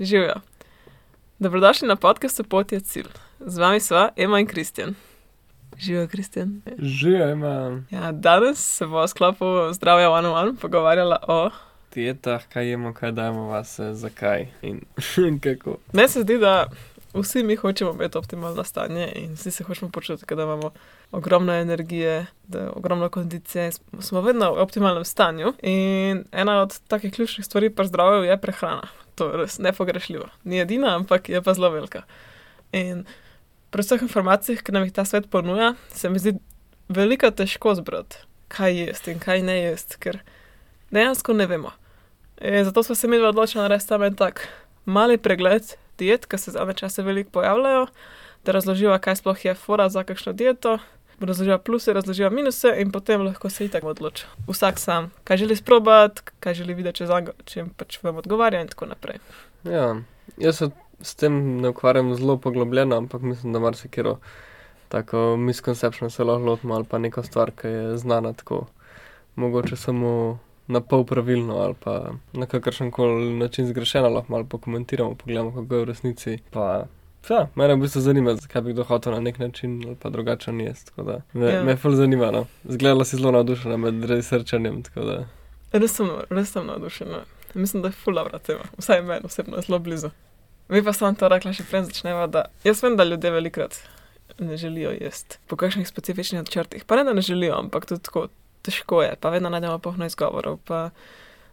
Živijo. Dobrodošli na podkastu Pot je cilj. Z vami sva Ema in Kristjan. Živijo, Kristjan. Živijo, ima Ja, danes se bo v sklopu zdravja one on one pogovarjala o. dietah, kaj jemo, kaj dajemo vase, zakaj in, in kako. Meni se zdi, da vsi mi hočemo imeti optimalno stanje in vsi se hočemo počutiti, da imamo ogromno energije, da ogromno kondicije, smo vedno v optimalnem stanju. In ena od takih ključnih stvari pri zdravju je prehrana. To je res nepogrešljivo. Ni edina, ampak je pa zelo velika. In pri vseh informacijah, ki nam jih ta svet ponuja, se mi zdi veliko težko zbrati, kaj jesti in kaj ne jesti, ker dejansko ne vemo. In zato smo se mi odločili narediti tam en tak mali pregled diet, ki se zadnje čase veliko pojavljajo, da razloživa, kaj sploh je fora za kakšno dieto, razloživa pluse, razloživa minuse in potem lahko se itak odloči. Vsak sam, kaj želi sprobati, kaj želi videti, če, zanj, če pač vam odgovarja in tako naprej. Ja, jaz se s tem ne ukvarjam zelo poglobljeno, ampak mislim, da marsikero tako misconception se lahko lotimo ali pa neko stvar, ki je znana tako, mogoče samo na pol pravilno ali pa na kakršen koli način zgrešeno, lahko malo pokomentiramo, pogledamo, kako je v resnici. Pa, ja, mene v bistvu zanima, zakaj bi kdo hotel na nek način ali pa drugačen jesti. Da me, Ja. ja. me ful zanima. No. Zgledala si zelo navdušena med researchanjem, da. Res sem, res sem navdušena. Mislim, da je ful dobra tema. Vsaj meni osebno je zelo blizu. Vi pa sem to rekla še prej začneva, da jaz vem, da ljudje velikrat ne želijo jesti po kakšnih specifičnih načrtih. Pa ne, da ne želijo, ampak tudi tako težko je, pa vedno najdemo polno izgovorov, pa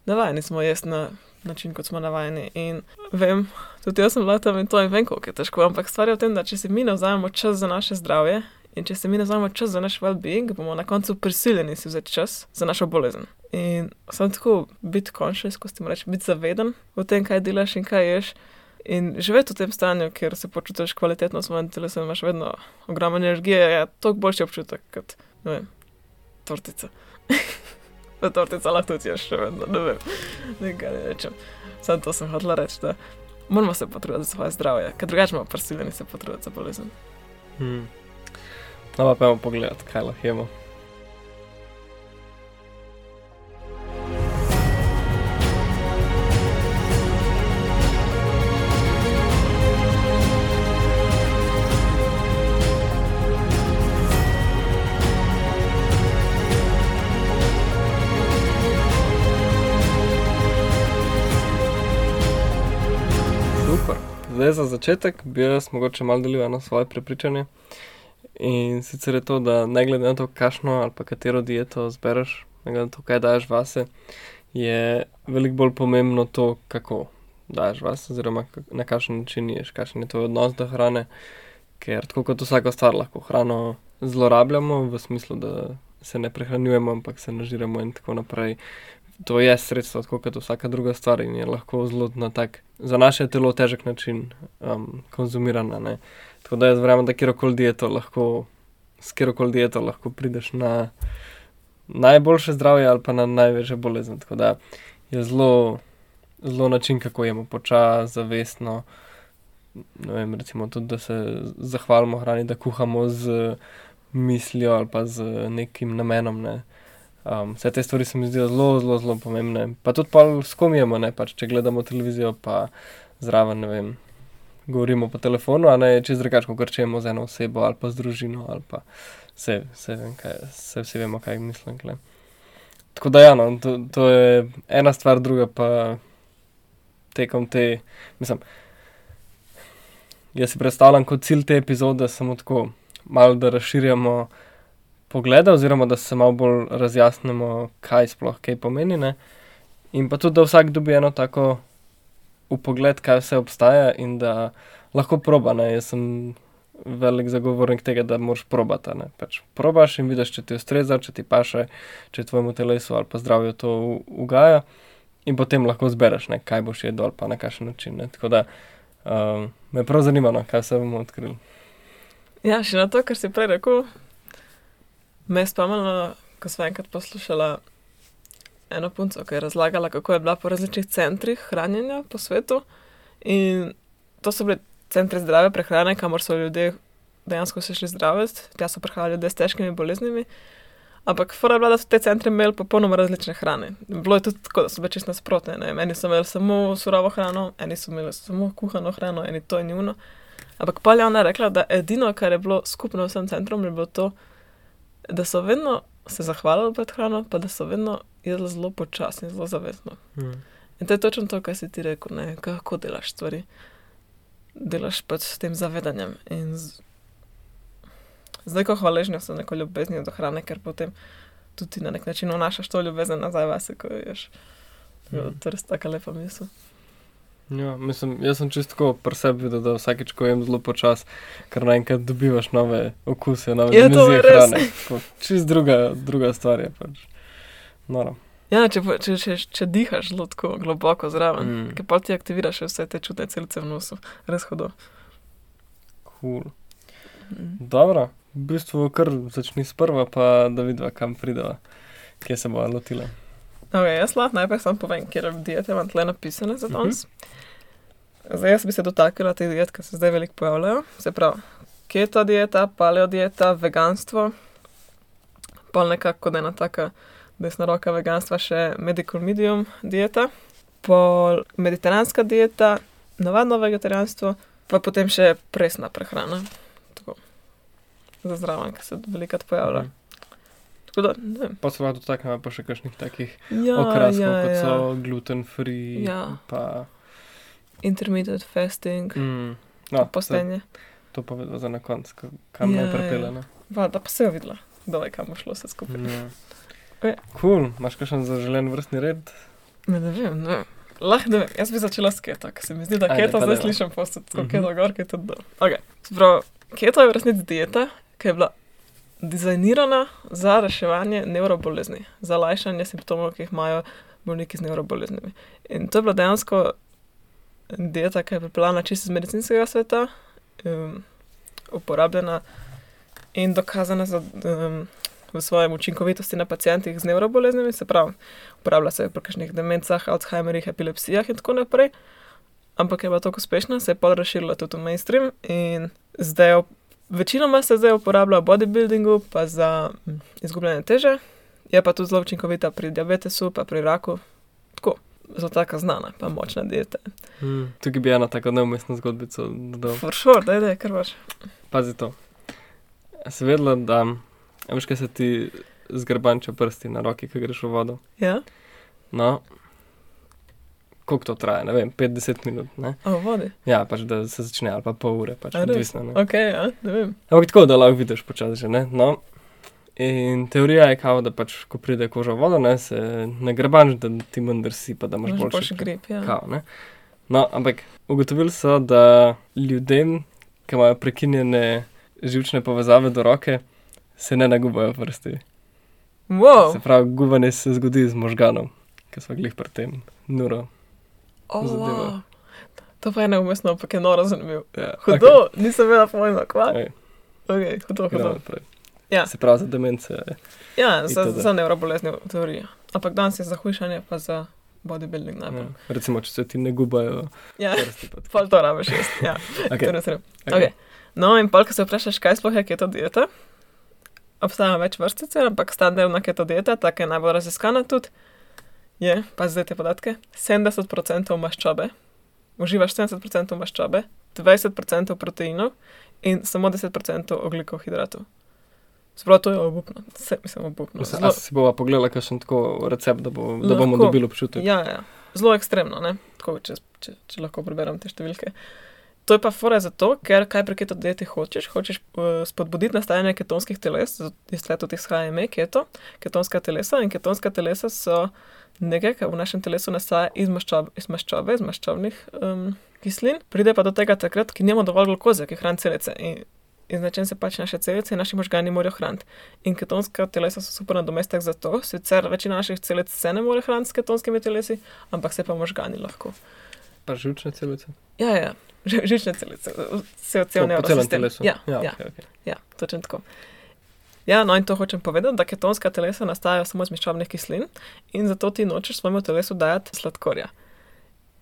navajeni smo jesti na način, kot smo navajeni. In vem, tudi jaz sem bila tam in to in vem, koliko je težko, ampak stvar je v tem, da če si mi ne vzamemo čas za naše zdravje in če si mi ne vzamemo čas za naš well-being, bomo na koncu prisiljeni si vzeti čas za našo bolezen. In sem tako biti conscious, ko ti reči, biti zaveden o tem, kaj delaš in kaj ješ. In živeti v tem stanju, kjer se počutiš kvalitetno s svojim telesom, imaš vedno ogromno energije, je toliko boljši občutek kot, ne vem, tortica. Pa tortica lahko tudi ješ, še vedno, ne vem, nekaj ne rečem. Samo to sem hotela reči, da moramo se potruditi za svoje zdravje, ker drugače bomo prisiljeni se potruditi za bolezen. Hmm. No, pa pojmo pogledat, kaj lahko jemo. Zdaj za začetek bi jaz mogoče malo delil eno svoje prepričanje. In sicer je to, da ne glede na to, kakšno ali pa katero dieto zbereš, ne glede na to, kaj daš vase, je veliko bolj pomembno to, kako daš vase, oziroma na kakšen način ješ, kakšen je tvoj odnos do hrane. Ker tako kot vsaka stvar lahko hrano zlorabljamo, v smislu, da se ne prehranjujemo, ampak se nažiramo in tako naprej. To je sredstvo, tako kot vsaka druga stvar in je lahko zelo na tak, za naše telo težek način um, konzumirana. Ne? Tako da jaz verjamem, da kjerkoli dieto lahko, s kjerkoli dieto lahko prideš na najboljše zdravje ali pa na največje bolezen. Tako da je zelo, zelo način, kako jemo počasi, zavestno. Vem, recimo tudi, da se zahvalimo hrani, da kuhamo z mislijo ali pa z nekim namenom. Ne. Um, vse te stvari se mi zdijo zelo, zelo, zelo pomembne. Pa tudi pa s kom jemo, ne pač, če gledamo televizijo, pa zraven, ne vem, govorimo po telefonu, a ne čez drugače, kot če imamo z eno osebo ali pa z družino, ali pa vse, vse, vem, kaj, vse vsi vemo, kaj mislim. Kle. Tako da, ja, no, to, to je ena stvar, druga pa tekom te, mislim, jaz si predstavljam kot cilj te epizode samo tako, malo da razširjamo poglede, oziroma da se malo bolj razjasnimo, kaj sploh kaj pomeni. Ne? In pa tudi, da vsak dobi eno tako upogled, kaj vse obstaja in da lahko proba. Ne? Jaz sem velik zagovornik tega, da moraš probati. Pač probaš in vidiš, če ti ustreza, če ti paše, če tvojemu telesu ali pa zdravju to ugaja. In potem lahko zbereš, ne, kaj boš jedel ali pa na kakšen način. Ne. Tako da um, me prav zanima, no, kaj vse bomo odkrili. Ja, še na to, kar si prej rekel, me je spomnilo, ko sem enkrat poslušala eno punco, ki je razlagala, kako je bila po različnih centrih hranjenja po svetu. In to so bili centri zdrave prehrane, kamor so ljudje dejansko se šli zdraviti, tja so prihajali ljudje s težkimi boleznimi. Ampak fora je bila, da so te centre imeli popolnoma različne hrane. Bilo je tudi tako, da so bile čisto nasprotne. Ne? Eni so imeli samo surovo hrano, eni so imeli samo kuhano hrano, eni to in juno. Ampak pa je ona rekla, da edino, kar je bilo skupno vsem centrom, je bilo to, da so vedno se zahvalili pred hrano, pa da so vedno jedli zelo počasno in zelo zavestno. Mm. In to je točno to, kar si ti rekel, ne, kako delaš stvari. Delaš pač s tem zavedanjem. In z... zdaj, ko hvaležni so neko ljubezni do hrane, ker potem tudi na nek način vnašaš to ljubezen nazaj vase, ko ješ. Mm. To je res taka lepa misel. Ja, mislim, jaz sem čisto pri sebi videl, da vsakeč, ko jem zelo počas, ker naenkrat dobivaš nove okuse, nove Ja, dimenzije hrane. Tako, Čist druga, druga stvar je pač. Noro. Ja, če, če, če, če dihaš zelo tako globoko zraven, Mm. ker pa ti aktiviraš vse te čudne celice v nosu, res hodo. Cool. Mm. Dobro, v bistvu kar začni sprva, pa da vidiva, kam prideva, kje se bo lotila. Okay, jaz lahko najprej sam povem, kje diete imam tle napisane za Mhm. danes. Uh -huh. Zdaj jaz bi se dotaknila teh diet, ki se zdaj veliko pojavljajo. Se pravi, keto dieta, paleo dieta, veganstvo, pa nekako da ena taka desna roka veganstva še medical medium dieta, pol mediteranska dieta, navadno vegetarijanstvo, pa potem še presna prehrana. Tako. Za zraven, ki se velikrat pojavlja. Mhm. Tako da, ne. Pa se lahko dotaknemo pa še kakšnih takih Ja, okraskov, ja, kot ja. so gluten free. Ja. Pa, intermittent fasting, mm, no, postenje. to pa vedno za na konec, ko- kam Ja, ja, ja. naj prepele. ne. Va, da pa se je videla, da je kam šlo vse skupaj. Ja. Ok. Cool, imaš kakšen zaželen vrstni red? Ne, ne vem, ne. Lahko ne vem, jaz bi začela s keto, ker se mi zdi, da Ajde, keto zdaj slišim postati, tako Mhm. keto gor, keto dol. Okay. Sprav, keto je v resnici dieta, ki je bila dizajnirana za reševanje nevrobolezni, za lajšanje simptomov, ki jih imajo bolniki z nevroboleznimi. In to je bila dejansko dieta, ki je pripeljana čisto iz medicinskega sveta, um, uporabljena in dokazana za, um, v svojem učinkovitosti na pacijentih z nevroboleznimi, se pravi, uporablja se pri kakšnih demencah, Alzheimerjih, epilepsijah in tako naprej. Ampak je bila tako uspešna, se je pa razširila tudi v mainstream in zdaj jo večinoma se zdaj uporablja v bodybuildingu, pa za mm, izgubljanje teže, je pa tudi zelo učinkovita pri diabetesu, pa pri raku. Tako, zelo taka znana, pa močna dieta. Mm. Tukaj bi ena tako neumestna zgodbica dodal. For sure, da je, kar vaš. Pazi to. Si vedela, da veš, kaj se ti zgrbanča prsti na roki, ko greš v vodo? Ja, No, koliko to traja, ne vem, 50 minut, ne? o vodi. Ja, pač da se začne, ali pa pol ure, pač odvisno. Ne? Ok, ja, ne vem. Ampak tako, da lahko vidiš počasi že, ne? No, in teorija je kao, da pač, ko pride koža v vodo, ne, se ne grebanč, da ti manj drsi, pa da Imaš boljši boljši grip, ja. Kao, ne? No, ampak ugotovili so, da ljudem, ki imajo prekinjene živčne povezave do roke, se ne nagubajo prsti. Wow, Se pravi, gubanje se zgodi z možganom, ki so glih pri tem nuro. Oh, zadeva. wow. To pa je neumestno, ampak je noro zanimivo. Ja, Hudo, okay. nisem vedela pojma, kva. Ej, Ok, hudo, hudo. Ja. Se pravi, za demence. Ja, za, za nevrobolezni v teoriji. Ampak danes je za hujšanje, pa za bodybuilding Ja. najbolj. Recimo, če se ti ne gubajo Ja, tako. pol to rabiš jaz. Ja, Ok, to res je. ok. Okay. No, in pol, ko se vprašaš, kaj sploh je keto dieta, obstaja več vrst sicer, ampak standardna keto dieta, taka je najbolj raziskana tudi, je, pa zdaj te podatke, 70% maščobe, uživaš 70% maščobe, 20% proteinov in samo 10% oglikov hidratov. Sprav to je obupno, vse mislim obupno. Zelo- a si bova pogledala, kakšen tako recept, da, bo, da bomo dobili občutek. Ja, ja. Zelo ekstremno, ne? Tako, če, če, če lahko preberem te številke. To je pa fora zato, ker kaj pri keto dieti hočeš? Hočeš uh, spodbuditi nastajanje ketonskih teles, iz tega tudi izhaja ime keto, ketonska telesa in ketonska telesa so nekaj, kar v našem telesu nastaja iz maščobe, iz, maščobe, iz maščobnih um, kislin, pride pa do tega takrat, ki nima dovolj glukoze, ki hrani celice. In, in čem se pač naše celice in naši možgani morajo hraniti. In ketonska telesa so super nadomestek za to, sicer večina naših celic se ne more hraniti s ketonskimi telesi, ampak se pa možgani lahko. Pa živčne celice. Ja, ja, ži- žične celice, vse od celega po celem telesu. Ja, ja, ja, okay, okay. ja, točno tako. Ja, no in to hočem povedati, da ketonska telesa nastajajo samo iz maščobnih kislin in zato ti nočeš svojemu telesu dajati sladkorja.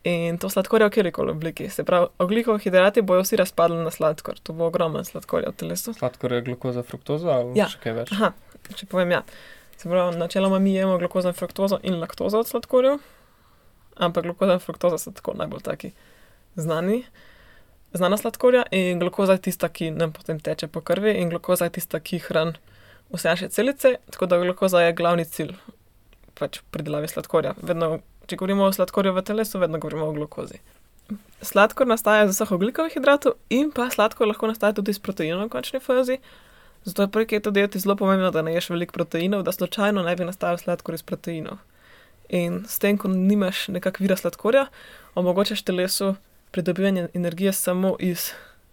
In to sladkorja v kjerkoli obliki. Se pravi, ogljikovi hidrati bojo vsi razpadli na sladkor, to bo ogromen sladkorja v telesu. Sladkor je glukoza, fruktoza ali Ja. še kaj več. Aha, če povem ja. Se pravi, načeloma mi jemo glukozo in fruktozo in laktozo od sladkorjev, ampak glukoza in fruktoza so tako najbolj taki znani, znana sladkorja in glukoza je tista, ki nam potem teče po krvi in glukoza je tista, ki hrani vse naše celice, tako da glukoza je glavni cilj pač pridelavi sladkorja. Vedno, če govorimo o sladkorju v telesu, vedno govorimo o glukozi. Sladkor nastaja iz vseh ogljikovih hidratov in pa sladkor lahko nastaja tudi iz proteinov v končni fazi. Zato je pri keto dieti zelo pomembno, da ne ješ veliko proteinov, da slučajno ne bi nastajal sladkor iz proteinov. In s tem, ko nimaš nekak vira sladkorja, omogočaš telesu pridobivanje energije samo iz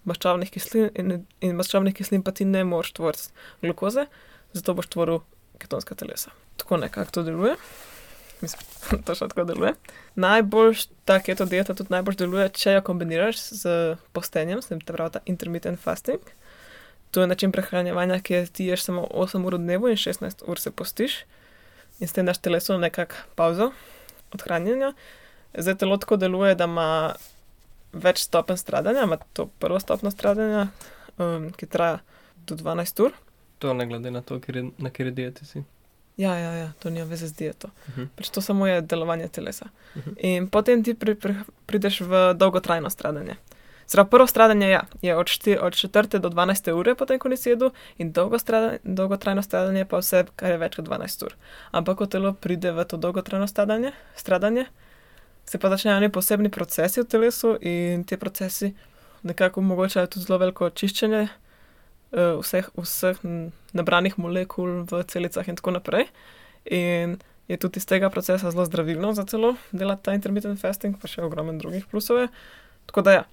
maščobnih kislin in, in maščobnih kislin pa ti ne moreš tvoriti glukoze, zato boš tvoril ketonska telesa. Tako nekako to deluje. Mislim, to še tako deluje. Najbolj ta keto dieta tudi najbolj deluje, če jo kombiniraš z postenjem, se pravi ta intermittent fasting. To je način prehranjevanja, ki ti ješ samo 8 ur dnevu in 16 ur se postiš in s tem daš telesu nekako pauzo od hranjenja. Zdaj telo tako deluje, da ima več stopenj stradanja, ima to prvo stopno stradanja, um, ki traja do 12 ur. To ne glede na to, je, na kateri dieti si. Ja, ja, ja, to nima veze z dieto. Uh Mhm. -huh. Pač to samo je delovanje telesa. Uh -huh. In potem ti pri, pri, prideš v dolgotrajno stradanje. Zdaj, prvo stradanje ja, je od, šti, od 4 do 12 ure, potem ko nisi jedel, in dolgo stradanje, dolgotrajno stradanje pa vse, kar je več kot 12 ur. Ampak ko telo pride v to dolgotrajno stradanje, stradanje se pa začnejo neki posebni procesi v telesu in ti procesi nekako omogočajo tudi zelo veliko čiščenje vseh, vseh nabranih molekul v celicah in tako naprej. In je tudi iz tega procesa zelo zdravilno za telo delati ta intermittent fasting, pa še ogromen drugih plusov. je. Tako da ja,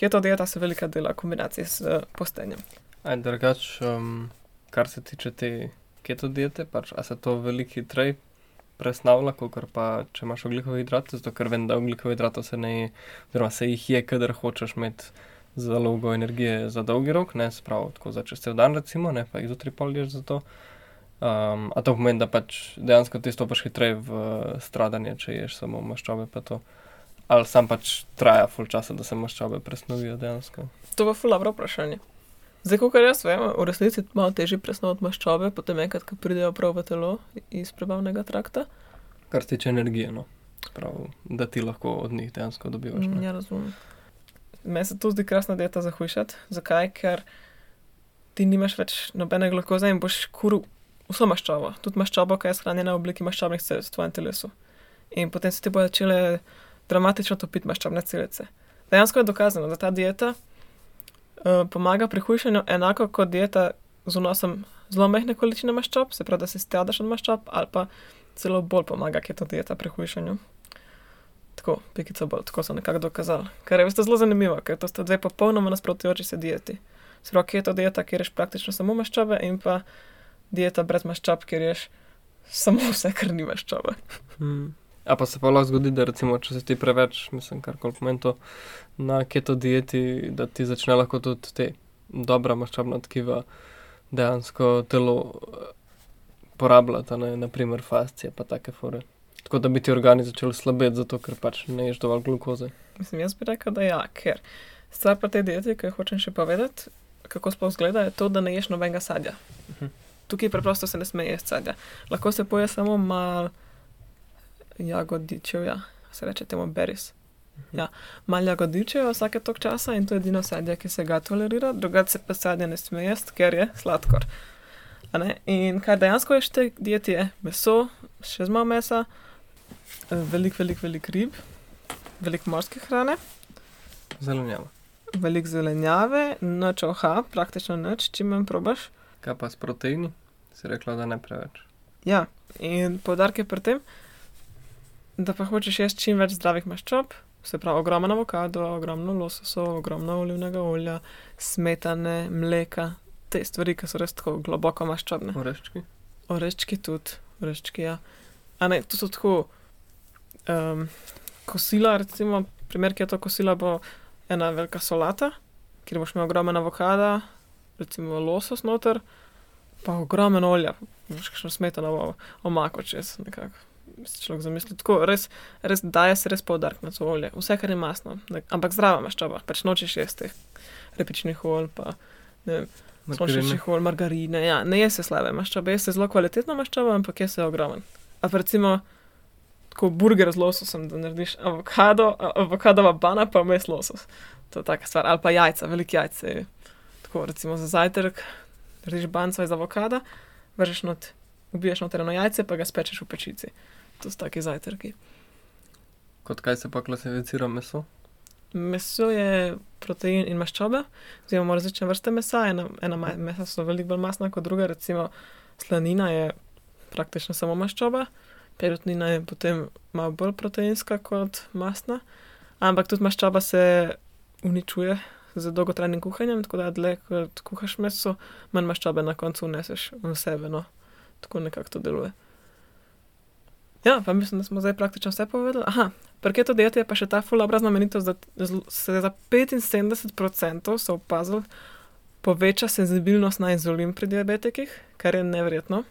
keto dieta se velika dela v kombinaciji s uh, postenjem. Aj, drugač, um, kar se tiče te keto diete, pač, a se to veliko hitreje presnavlja, kot pa če imaš oglikove hidrate, zato ker vem, da oglikove hidrate se ne je, oziroma se jih je, kadar hočeš imeti zalogo energije za dolgi rok, ne spravo tako za čez cel dan, recimo, ne pa jih zjutraj pol ješ za to. Um, a to pomeni, da pač dejansko ti stopiš hitreje v stradanje, če ješ samo maščobe, pa to. Ali sam pač traja full časa, da se maščobe presnovijo dejansko. To je pa fulabro vprašanje. Zdaj, kot jaz vem, v resnici je malo težje presnovati maščobe, potem enkrat, ko pridejo prav v telo iz prebavnega trakta. Kar se tiče energije, no. Prav, da ti lahko od njih dejansko dobivaš. Mm, ne. ja, razumem. Meni se to zdi krasna dieta za hujšati. Zakaj? Ker ti nimaš več nobene glukoze in boš kuril vso maščobo, tudi maščobo, ki je shranjena v obliki maščobnih celic v tvojem telesu. In potem se ti bodo začele dramatično topiti maščobne celice. Dejansko je dokazano, da ta dieta uh, pomaga pri hujšanju enako kot dieta z vnosom zelo mehke količine maščob, se pravi, da se stradaš od maščob, ali pa celo bolj pomaga keto dieta pri hujšanju. Tako, pikica bolj, tako so nekako dokazali. Kar je veste zelo zanimivo, ker to sta dve popolnoma nasprotujoči se dieti. Se pravi, keto dieta, kjer ješ praktično samo maščobe, in pa dieta brez maščob, kjer ješ samo vse, kar ni maščobe. Hmm. A pa se pa lahko zgodi, da recimo, če se ti preveč, mislim, kar koli pomeni to, na keto dieti, da ti začne lahko tudi te dobra maščobna tkiva dejansko telo eh, porabljati, ne naprimer fascije pa take fore. Tako da bi ti organi začeli slabeti, zato ker pač ne ješ dovolj glukoze. Mislim, jaz bi rekel, da ja, ker stvar pri tej dieti, ki jo hočem še povedati, kako sploh zgleda, je to, da ne ješ nobenega sadja. Mhm. Tukaj preprosto se ne sme jesti sadja. Lahko se poje samo malo jagodičevja, se reče temu beris. Ja, malo jagodičev vsake tok časa in to je edino sadje, ki se ga tolerira, drugače se pa sadje ne sme jesti, ker je sladkor. In kaj dejansko je v tej dieti, je meso, še z malo mesa, veliko, veliko, veliko rib, veliko morske hrane, Zelenjava. veliko zelenjave, noč oha, praktično noč, čim manj probaš. Kaj pa s proteini? Si rekla, da ne preveč. Ja, in poudarek je pri tem, da pa hočeš jesti čim več zdravih maščob, se pravi ogromno avokado, ogromno lososov, ogromno olivnega olja, smetane, mleka, te stvari, ki so res tako globoko maščobne. Oreščki. Oreščki tudi, oreščki, ja. A ne, to so tako um, kosila, recimo, primer, ki je to kosila, bo ena velika solata, kjer boš imel ogromen avokado, recimo losos noter, pa ogromen olja, boš kakšno smetano omako čez nekako. Si človek zamisli tako, res, res daje se res poudarek na to olje, vse, kar je masno, ne, ampak zdrava maščoba, pač nočeš jesti repičnih olj, pa ne vem, sončničnih olj, margarine. Ja, ne je se slabe maščobe, je se zelo kvalitetna maščoba, ampak je se ogromen. A recimo, tako burger z lososom, da narediš avokado, avokadova bana, pa vmes losos. To je taka stvar. Ali pa jajca, veliki jajce. Tako recimo za zajtrk, narediš banco iz avokada, vržeš not, ubiješ noter eno jajce, pa ga spečeš v pečici. To so taki zajtrki. Kot kaj se pa klasificira meso? Meso je protein in maščoba, imamo različne vrste mesa, ena, ena mesa so veliko bolj masna kot druga, recimo slanina je praktično samo maščoba, perutnina je potem malo bolj proteinska kot masna, ampak tudi maščoba se uničuje z dolgotrajnim kuhanjem, tako da dlje kot kuhaš meso, manj maščobe na koncu vneseš v sebe, no, tako nekako to deluje. Ja, pa mislim, da smo zdaj praktično vse povedali. Aha, Pri keto dieti je pa še ta ful dobra znamenitost, da se za 75% so opazili poveča senzibilnost na inzulin pri diabetikih, kar je neverjetno.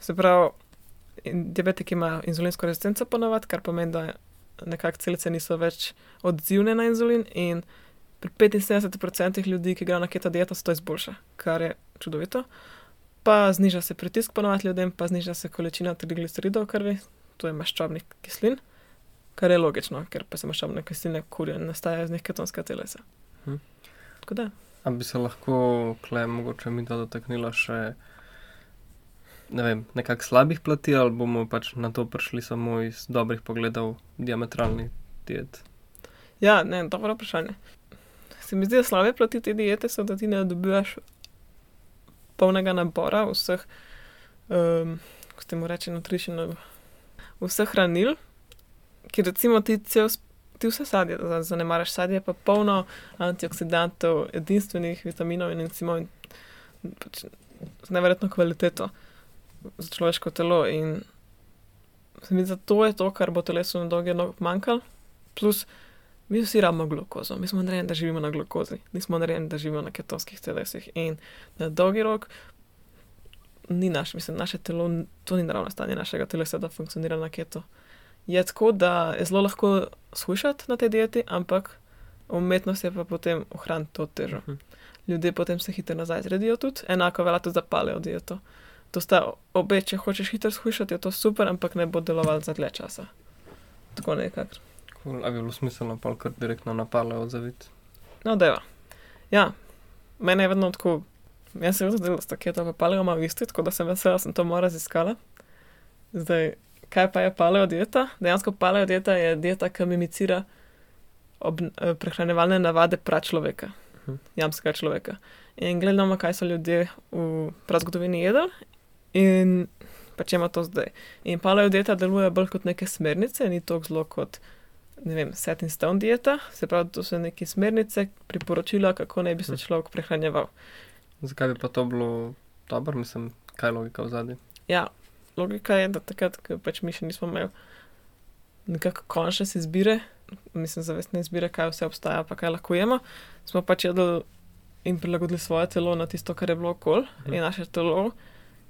Se pravi, diabetiki imajo inzulinsko rezistenco ponovadi, kar pomeni, da nekako celice niso več odzivne na inzulin in pri 75% ljudi, ki grejo na keto dieto, se to izboljša, kar je čudovito. Pa zniža se pritisk ponovadi ljudem, pa zniža se količina trigliceridov v krvi, to je maščobnih kislin, kar je logično, ker pa se maščobne kisline kurijo in nastajajo iz njih ketonska telesa. Mhm. Tako da, A bi se lahko, kle, mogoče mi to dotaknila še, ne vem, nekako slabih plati, ali bomo pač na to prišli samo iz dobrih pogledov diametralnih diet? ja, ne, dobro vprašanje. Se mi zdi, da slabe plati te diete so, da ti ne dobivaš polnega nabora vseh, um, kako se mu reče, nutritional, vseh hranil, ki recimo ti cel, sp- ti vse sadje, za- zanemaraš sadje, je pa polno antioksidantov, edinstvenih vitaminov in encimov in pač z neverjetno kvaliteto za človeško telo in se mi zdi, to je to, kar bo telesu na dolgi rok manjkalo, plus mi vsi rabimo glukozo, mi smo narejeni, da živimo na glukozi, nismo narejeni, da živimo na ketonskih telesih in na dolgi rok ni naš, mislim, naše telo, to ni naravno stanje našega telesa, da funkcionira na keto. Je tako, da je zelo lahko shujšati na tej dieti, ampak umetnost je pa potem ohraniti to težo. Mhm. Ljudje potem se hitro nazaj zredijo tudi, enako velja tudi za paleo dieto. To sta obe, če hočeš hitro shujšati, je to super, ampak ne bo delovalo za dlje časa. Tako nekako. Cool. A bi bilo smiselno pa kar direktno na pale odzaviti? No, deva. Ja, mene je vedno tako, jaz se vedno zdelo, da sta keto pa paleo malo isti, tako da sem vesela, sem to malo raziskala. Zdaj, kaj pa je paleo dieta? Dejansko paleo dieta je dieta, ki mimicira ob, eh, prehranjevalne navade pračloveka, Mhm. jamskega človeka. In gledamo, kaj so ljudje v prazgodovini jedli in pač ima to zdaj. In paleo dieta deluje bolj kot neke smernice, ni tako zelo kot ne vem, set in stone dieta, se pravi, to so neke smernice, priporočila, kako naj bi se Mhm. človek prehranjeval. Zakaj bi pa to bilo dobro, mislim, kaj je logika v zadnji? Ja, logika je, da takrat, ko pač mi še nismo imeli nekako končne izbire, mislim, zavestne izbire, kaj vse obstaja, pa kaj lahko jemo, smo pač jedli in prilagodili svoje telo na tisto, kar je bilo okol, Mhm. in naše telo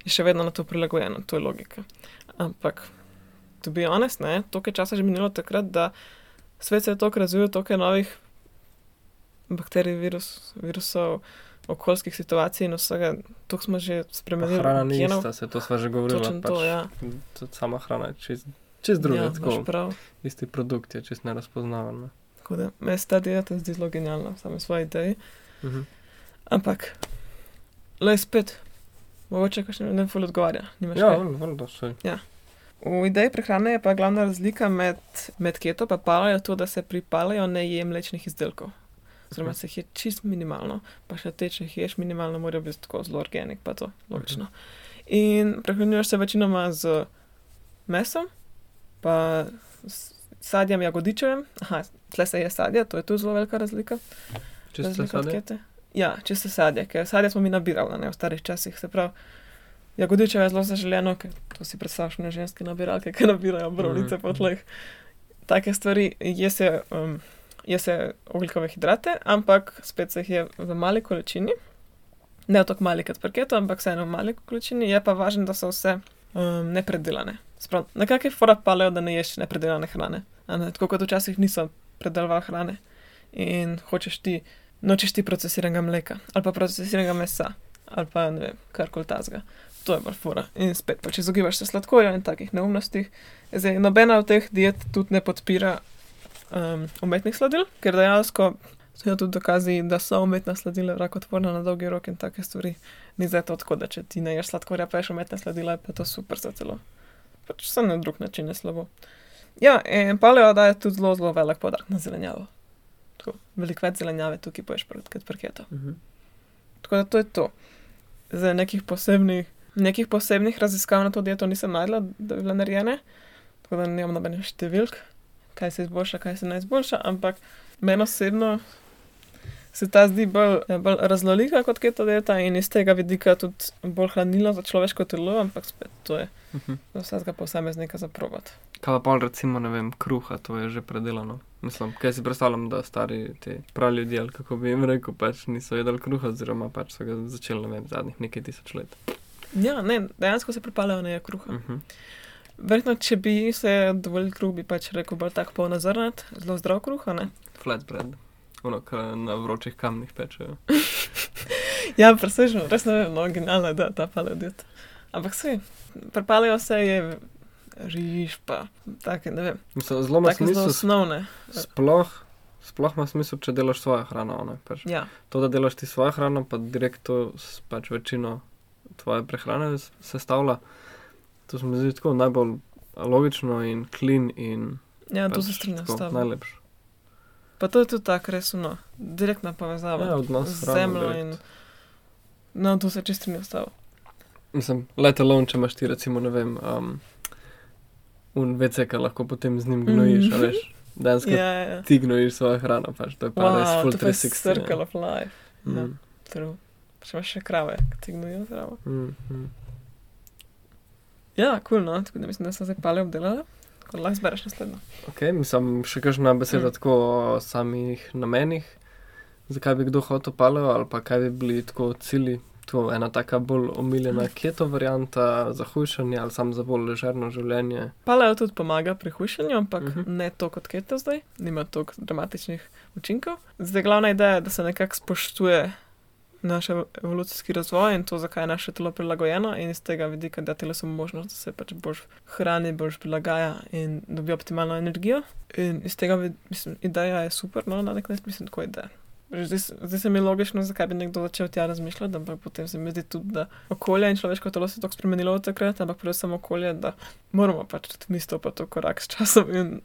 je še vedno na to prilagojeno, to je logika. Ampak, to bi honest, ne, toliko je časa že minilo takrat, da svet se je toliko razvil, toliko je novih bakterij, virus, virusov, okoljskih situacij in vsega, toliko smo že Pa spremenili. hrana ni ista, se to sva že govorila. Točno pač, to, ja. Tudi sama hrana je čist, čist druga, ja, ja, tako. prav. Isti produkt je čist nerazpoznaven. Ne? Tako da me ta dieta zdi zelo genialna, same svoje ideje. Mhm. Ampak, le spet, mogoče kakšen ne ful odgovarja. nimaš Ja, valjda, valjda, saj. V ideji prehrane je pa glavna razlika med, med keto pa palejo to, da se pri palejo ne je mlečnih izdelkov. Oziroma se jih je čist minimalno, pa še te, če jih ješ minimalno, morajo biti tako zelo organik, pa to logično. In prehranjuješ se večinoma z mesom, pa s sadjem, jagodičevem. Aha, tle se je sadje, to je tu zelo velika razlika. Čisto sadje. Ja, čisto sadje, ker sadje smo mi nabirali ne, v starih časih. Se pravi, jagodičevo je zelo zaželeno, ker to si predstavljaš na ženske nabiralke, ki nabirajo brovnice Mhm, po mhm. tleh. Take stvari, je se, um, je se ogljikove hidrate, ampak spet se jih je v mali količini. Ne tako mali kot parketo, ampak vseeno v mali količini. Je pa važno, da so vse um, nepredelane. Sprav, nekako je fora paleo, da ne ješ nepredelane hrane. a Ne? Tako kot včasih niso predelovali hrane. In hočeš ti nočeš ti procesiranega mleka ali pa procesiranega mesa ali pa ne vem, karkoli tazga. To je bolj fora. In spet, pač izogibaš se sladkorja in takih neumnosti. Zdaj, nobena od teh diet tudi ne podpira um, umetnih sladil, ker dejansko so tudi dokazi, da so umetna sladila rakotvorna na dolgi rok in take stvari. Ni zdaj to tako, da če ti ne ješ sladkorja, pa ješ umetna sladila, pa je to super za celo. Pač sem na drug način je slabo. Ja, in paleo daje tudi zelo, zelo velik podarek na zelenjavo. Tako, veliko več zelenjave tukaj poješ pred parketo. Mhm. Tako da to je to. Za nekih posebnih, nekih posebnih raziskav na to dieto nisem najdla, da bi bile narejene, tako da nimam nobenih številk, kaj se izboljša, kaj se ne izboljša, ampak meni osebno se ta zdi bolj, bolj raznolika kot keto dieta in iz tega vidika tudi bolj hranilna za človeško telo, ampak spet to je Mhm. za vsakega posameznika za provat. Kaj pa pol recimo, ne vem, kruha, to je že predelano. Mislim, kaj si predstavljam, da stari ti pravi ljudje, ali kako bi jim rekel, pač niso jedli kruha, oziroma pač so ga začeli, ne vem, zadnjih nekaj tisoč let. Ja, ne, dejansko se pripaljajo ne kruha. Mhm. Verjetno, če bi se dovolil kruh, bi pač rekel bolj tak polnazrnat, zelo zdrav kruh, ne? Flatbread, ono, kar na vročih kamnih pečejo. Ja, presežno, res ne vem, no, genialna je ta paleo dieta. Ampak se, pripaljajo se je riž, pa take, ne vem, Mislim, zelo ima zelo smisel, osnovne. sploh, sploh ima smisel, če delaš svojo hrano. Ne, pač. Ja, To, da delaš ti svojo hrano, pa direkt to s pač večino tvoje prehrane sestavlja, to se mi zdi tako najbolj logično in clean in ja to pač se strinjam s tako tabo. najlepše. Pa to je tudi tako, res no, direktna povezava Ja, odnos z zemljo in. No, to se čisto s tabo. Mislim, let alone, če imaš ti recimo, ne vem, um, un vece, ki lahko potem z njim gnojiš, Mhm. a veš, danes Ja, ja, ja. ti gnojiš svojo hrano, pač to je pa res Wow, full to je 360. circle ja. of life. ja. Mm, True. Če imaš še krave, ki ti gnojijo zdravo. mm, mm. Ja, kul, cool, no, tako da mislim, da sem zdaj paleo obdelala. Tako lahko zbereš naslednjo. Ok, mislim, še kakšna beseda Mm. mm. tako o samih namenih, zakaj bi kdo hotel paleo, ali pa kaj bi bili tako cilji. To je ena taka bolj omiljena keto varianta za hujšanje ali sam za bolj ležerno življenje. Paleo tudi pomaga pri hujšanju, ampak uh Mhm. -huh. ne to kot keto zdaj, nima toliko dramatičnih učinkov. Zdaj glavna ideja je, da se nekako spoštuje naš evo- evolucijski razvoj in to, zakaj je naše telo prilagojeno in iz tega vidika da telesu možnost, da se pač boš hrani, boš prilagaja in dobi optimalno energijo. In iz tega, mislim, ideja je super, no, na nek način mislim, tako ideja. Zdaj, zdaj se mi je logično, zakaj bi nekdo začel tja razmišljati, ampak potem se mi zdi tudi, da okolje in človeško telo se je tako spremenilo od takrat, ampak predvsem okolje, da moramo pač mi stopiti v korak s časom in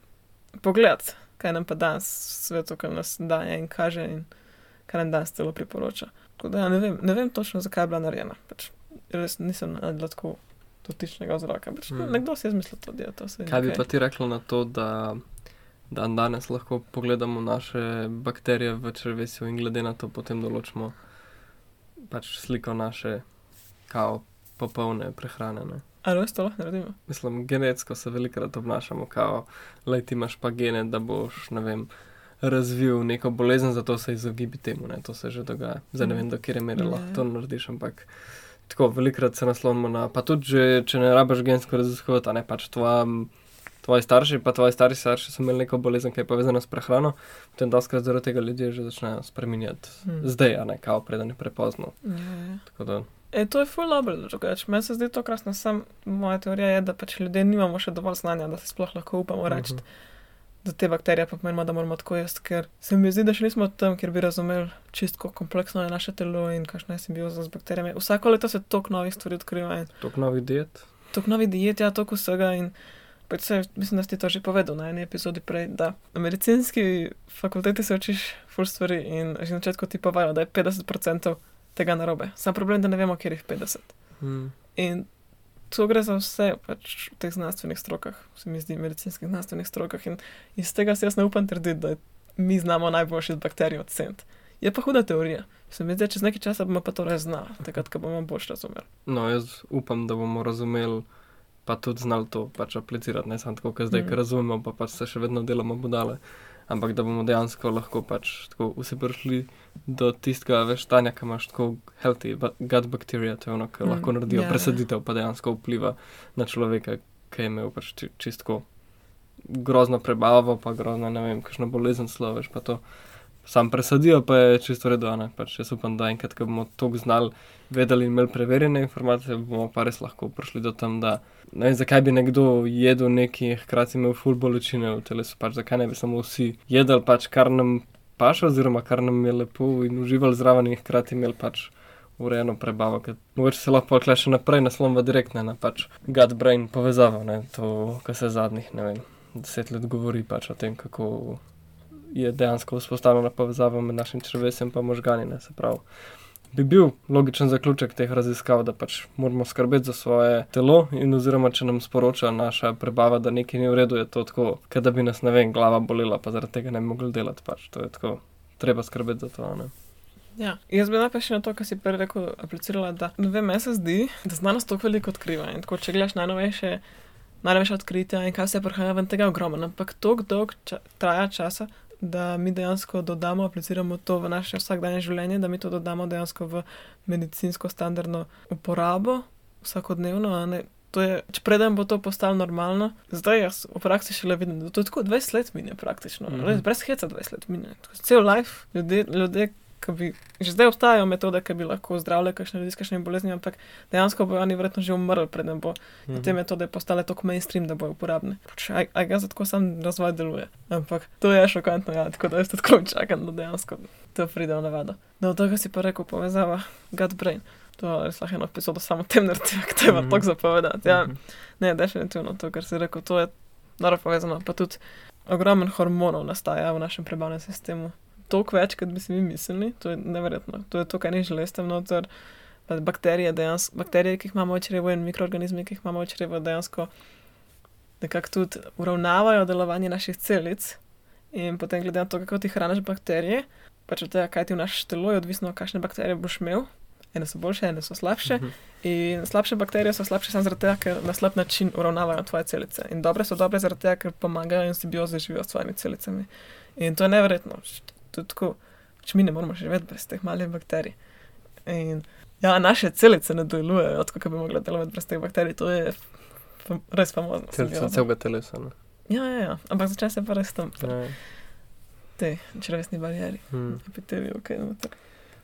pogledati, kaj nam pa danes svetu, kaj nas daje in kaže in kaj nam danes telo priporoča. Tako da ja, ne vem, ne vem točno, zakaj je bila narejena. Pač, res nisem najdla tako dotičnega vzroka. Pač, Mm. mm. Nekdo si je izmislil to dieto. saj Kaj bi okej. pa ti rekla na to, da dan danes lahko pogledamo naše bakterije v črvesju in glede na to potem določimo pač sliko naše kao popolne prehrane. Ne? Ali res to lahko naredimo? Mislim, genetsko se velikrat obnašamo, kao, lej ti imaš pa gene, da boš, ne vem, razvil neko bolezen, zato se izogibi temu, ne, to se že dogaja. Zdaj ne vem, do kje mere Ja, lahko ja. to narediš, ampak tako, velikrat se naslonimo na, pa tudi, že, če ne rabiš gensko raziskovati, a ne pač tvoja, tvoji starši, pa tvoji stari starši so imeli neko bolezen, ki je povezana s prehrano, potem doskrat zaradi tega ljudje že začnejo spreminjati Hmm. zdaj, a ne, kao, preden je prepozno. Ja. Tako da, E, to je full dobro, drugače. Meni se zdi to krasno, sam moja teorija je, da pač ljudje nimamo še dovolj znanja, da se sploh lahko upamo reči, Mhm. Da te bakterije pa pomenimo, da moramo tako jesti, ker se mi zdi, da še nismo tam, kjer bi razumeli čisto kompleksno je naše telo in kakšna je simbioza z bakterijami. Vsako leto se toliko novih stvari odkriva in toliko novih diet. toliko novih diet, ja, toliko vsega in pač se, mislim, da si to že povedal na eni epizodi prej, da na medicinski fakulteti se učiš full stvari in že na začetku ti povajo, da je 50% tega narobe. Sam problem je, da ne vemo, kjer je 50. Mm. In to gre za vse pač, v teh znanstvenih strokah, se mi zdi, medicinskih znanstvenih strokah. In iz tega si jaz ne upam trditi, da mi znamo najboljše bakterije oceniti. Je pa huda teorija. Se mi zdi, čez nekaj časa bomo pa to res znali, takrat, ko bomo bolj razumeli. No, jaz upam, da bomo razumeli, pa tudi znali to pač aplicirati, ne samo tako, kot zdaj, mm. ker razumemo, pa pač se še vedno delamo budale. Ampak da bomo dejansko lahko pač tako vsi prišli do tistega veš stanja, ki imaš tako healthy gut bacteria, to je ono, ki Mm, mm, lahko naredijo ja, yeah. ja. presaditev, pa dejansko vpliva na človeka, ki je imel pač či- čistko grozno prebavo, pa grozno, ne vem, kakšno bolezen sloveš, pa to. Sam presadijo, pa je čisto redo. Pač jaz upam, da enkrat, ko bomo to znali, vedeli in imeli preverjene informacije, bomo pa res lahko prišli do tam, da ne vem, zakaj bi nekdo jedel nekaj, hkrati imel ful bolečine v telesu, pač zakaj ne bi samo vsi jedli pač kar nam paše, oziroma kar nam je lepo in uživali zraven in hkrati imeli pač urejeno prebavo, mogoče se lahko kle še naprej naslonva direktno na pač gut-brain povezavo, ne, to, kar se zadnjih, ne vem, deset let govori pač o tem, kako je dejansko vzpostavljena povezava med našim črvesjem in možgani, ne, se pravi. Bi bil logičen zaključek teh raziskav, da pač moramo skrbeti za svoje telo, in oziroma če nam sporoča naša prebava, da nekaj ni v redu, je to tako, kot da bi nas, ne vem, glava bolela, pa zaradi tega ne bi mogli delati, pač to je tako, treba skrbeti za to, ne. Ja. Jaz bi še na to, kar si prej rekel, aplicirala, da ne vem, meni se zdi, da znanost toliko veliko odkriva. In tako, če gledaš najnovejše, najnovejša odkritja in kaj se prihaja ven tega ogromno, ampak toliko dolg ča traja časa, da mi dejansko dodamo, apliciramo to v naše vsakdanje življenje, da mi to dodamo dejansko v medicinsko standardno uporabo vsakodnevno, ne. To je, če preden bo to postalo normalno, zdaj jaz v praksi šele vidim, da to tako dvajset let mine praktično, Mhm. res brez heca dvajset let mine. Cel life ljudje, ljudje, bi, že zdaj obstajajo metode, ki bi lahko zdravile kakšne ljudi s kakšnimi boleznimi, ampak dejansko bojo oni verjetno že umrli, preden bo Mhm. te metode postale tako mainstream, da bojo uporabne. Pač, a, ga za tako sam razvoj deluje. Ampak to je šokantno, ja, tako da jaz tako čakam, da dejansko to pride v navado. No, to, kar si pa rekel, povezava gut-brain. To je res lahko eno epizodo samo tem narediti, ker to je Mhm. tako zapovedati. Ja, Mhm. ne, definitivno to, kar si rekel, to je naravno povezano. Pa tudi ogromen hormonov nastaja v našem prebavnem sistemu. Toliko več, kot bi si mi mislili, to je neverjetno. To je to, kar ni železtem noter. Pa bakterije, dejansko, bakterije, ki jih imamo v črevu in mikroorganizmi, ki jih imamo v črevu, dejansko nekako tudi uravnavajo delovanje naših celic. In potem, glede na to, kako ti hraniš bakterije, pač od tega, kaj ti vnašaš telo, je odvisno, kakšne bakterije boš imel. Ene so boljše, ene so slabše. Mhm. In slabše bakterije so slabše samo zaradi tega, ker na slab način uravnavajo tvoje celice. In dobre so dobre zaradi tega, ker pomagajo in simbioze živijo s svojimi celicami. In to je neverjetno. To je tako, če mi ne moremo živeti brez teh malih bakterij. In ja, naše celice ne delujejo, tako kot bi mogle delovati brez teh bakterij. To je res famozno. Simbioza. celega telesa, ne. Ja, ja, ja. Ampak začne se pa res tam, Ja, ja. tej črvesni barieri, Mhm. epiteliju, kaj noter.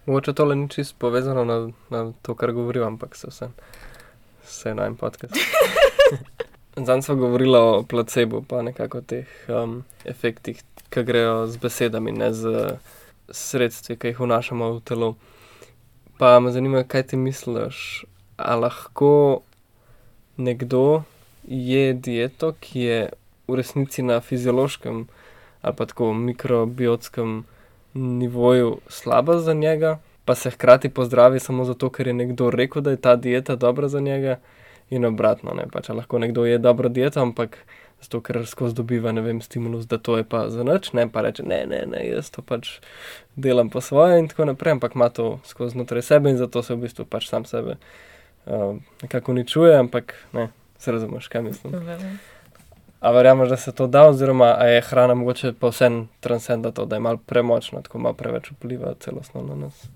Mogoče tole ni čisto povezano na, na to, kar govorim, ampak se vse, vse na en podcast. Zdaj smo govorili o placebo, pa nekako o teh um, efektih, ki grejo z besedami, ne z sredstvi, ki jih vnašamo v telo. Pa me zanima, kaj ti misliš, a lahko nekdo je dieto, ki je v resnici na fiziološkem ali pa tako mikrobiotskem nivoju slaba za njega, pa se hkrati pozdravi samo zato, ker je nekdo rekel, da je ta dieta dobra za njega, in obratno. Ne? Pač, lahko nekdo je dobro dieto, ampak zato, ker skozi dobiva, vem, stimulus, da to je pa za nič, ne pa reče, ne, ne, ne, jaz to pač delam po svoje in tako naprej, ampak ima to skozi znotraj sebe in zato se v bistvu pač sam sebe uh, nekako uničuje, ampak ne, se razumeš, kaj mislim. Verjamem. A verjameš, da se to da, oziroma je hrana mogoče pa vsem transcenda to, da je malo premočna, tako malo preveč vpliva celostno na nas.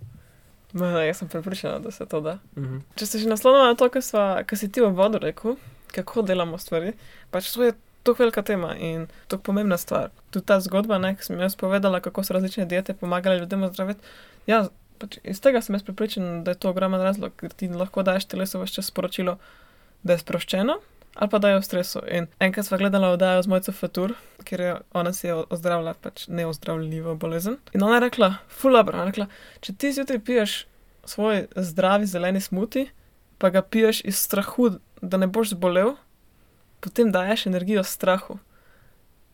Ma, jaz sem prepričana, da se to da. Mhm. Če se že naslovimo na to, kar, sva, kar si ti v vodu rekel, kako delamo stvari, pač to je tako velika tema in tako pomembna stvar. Tudi ta zgodba, ne, ki sem jaz povedala, kako so različne diete pomagale ljudem ozdraviti. Ja, pač iz tega sem jaz prepričana, da je to ogromen razlog, ker ti lahko daješ telesu vse čas sporočilo, da je sproščeno ali pa da je v stresu. In enkrat sva gledala oddajo z Mojco Fatur, ker je ona si je ozdravila pač neozdravljivo bolezen. In ona je rekla, fulabra, rekla, če ti zjutraj piješ svoj zdravi zeleni smuti, pa ga piješ iz strahu, da ne boš zbolel, potem daješ energijo strahu.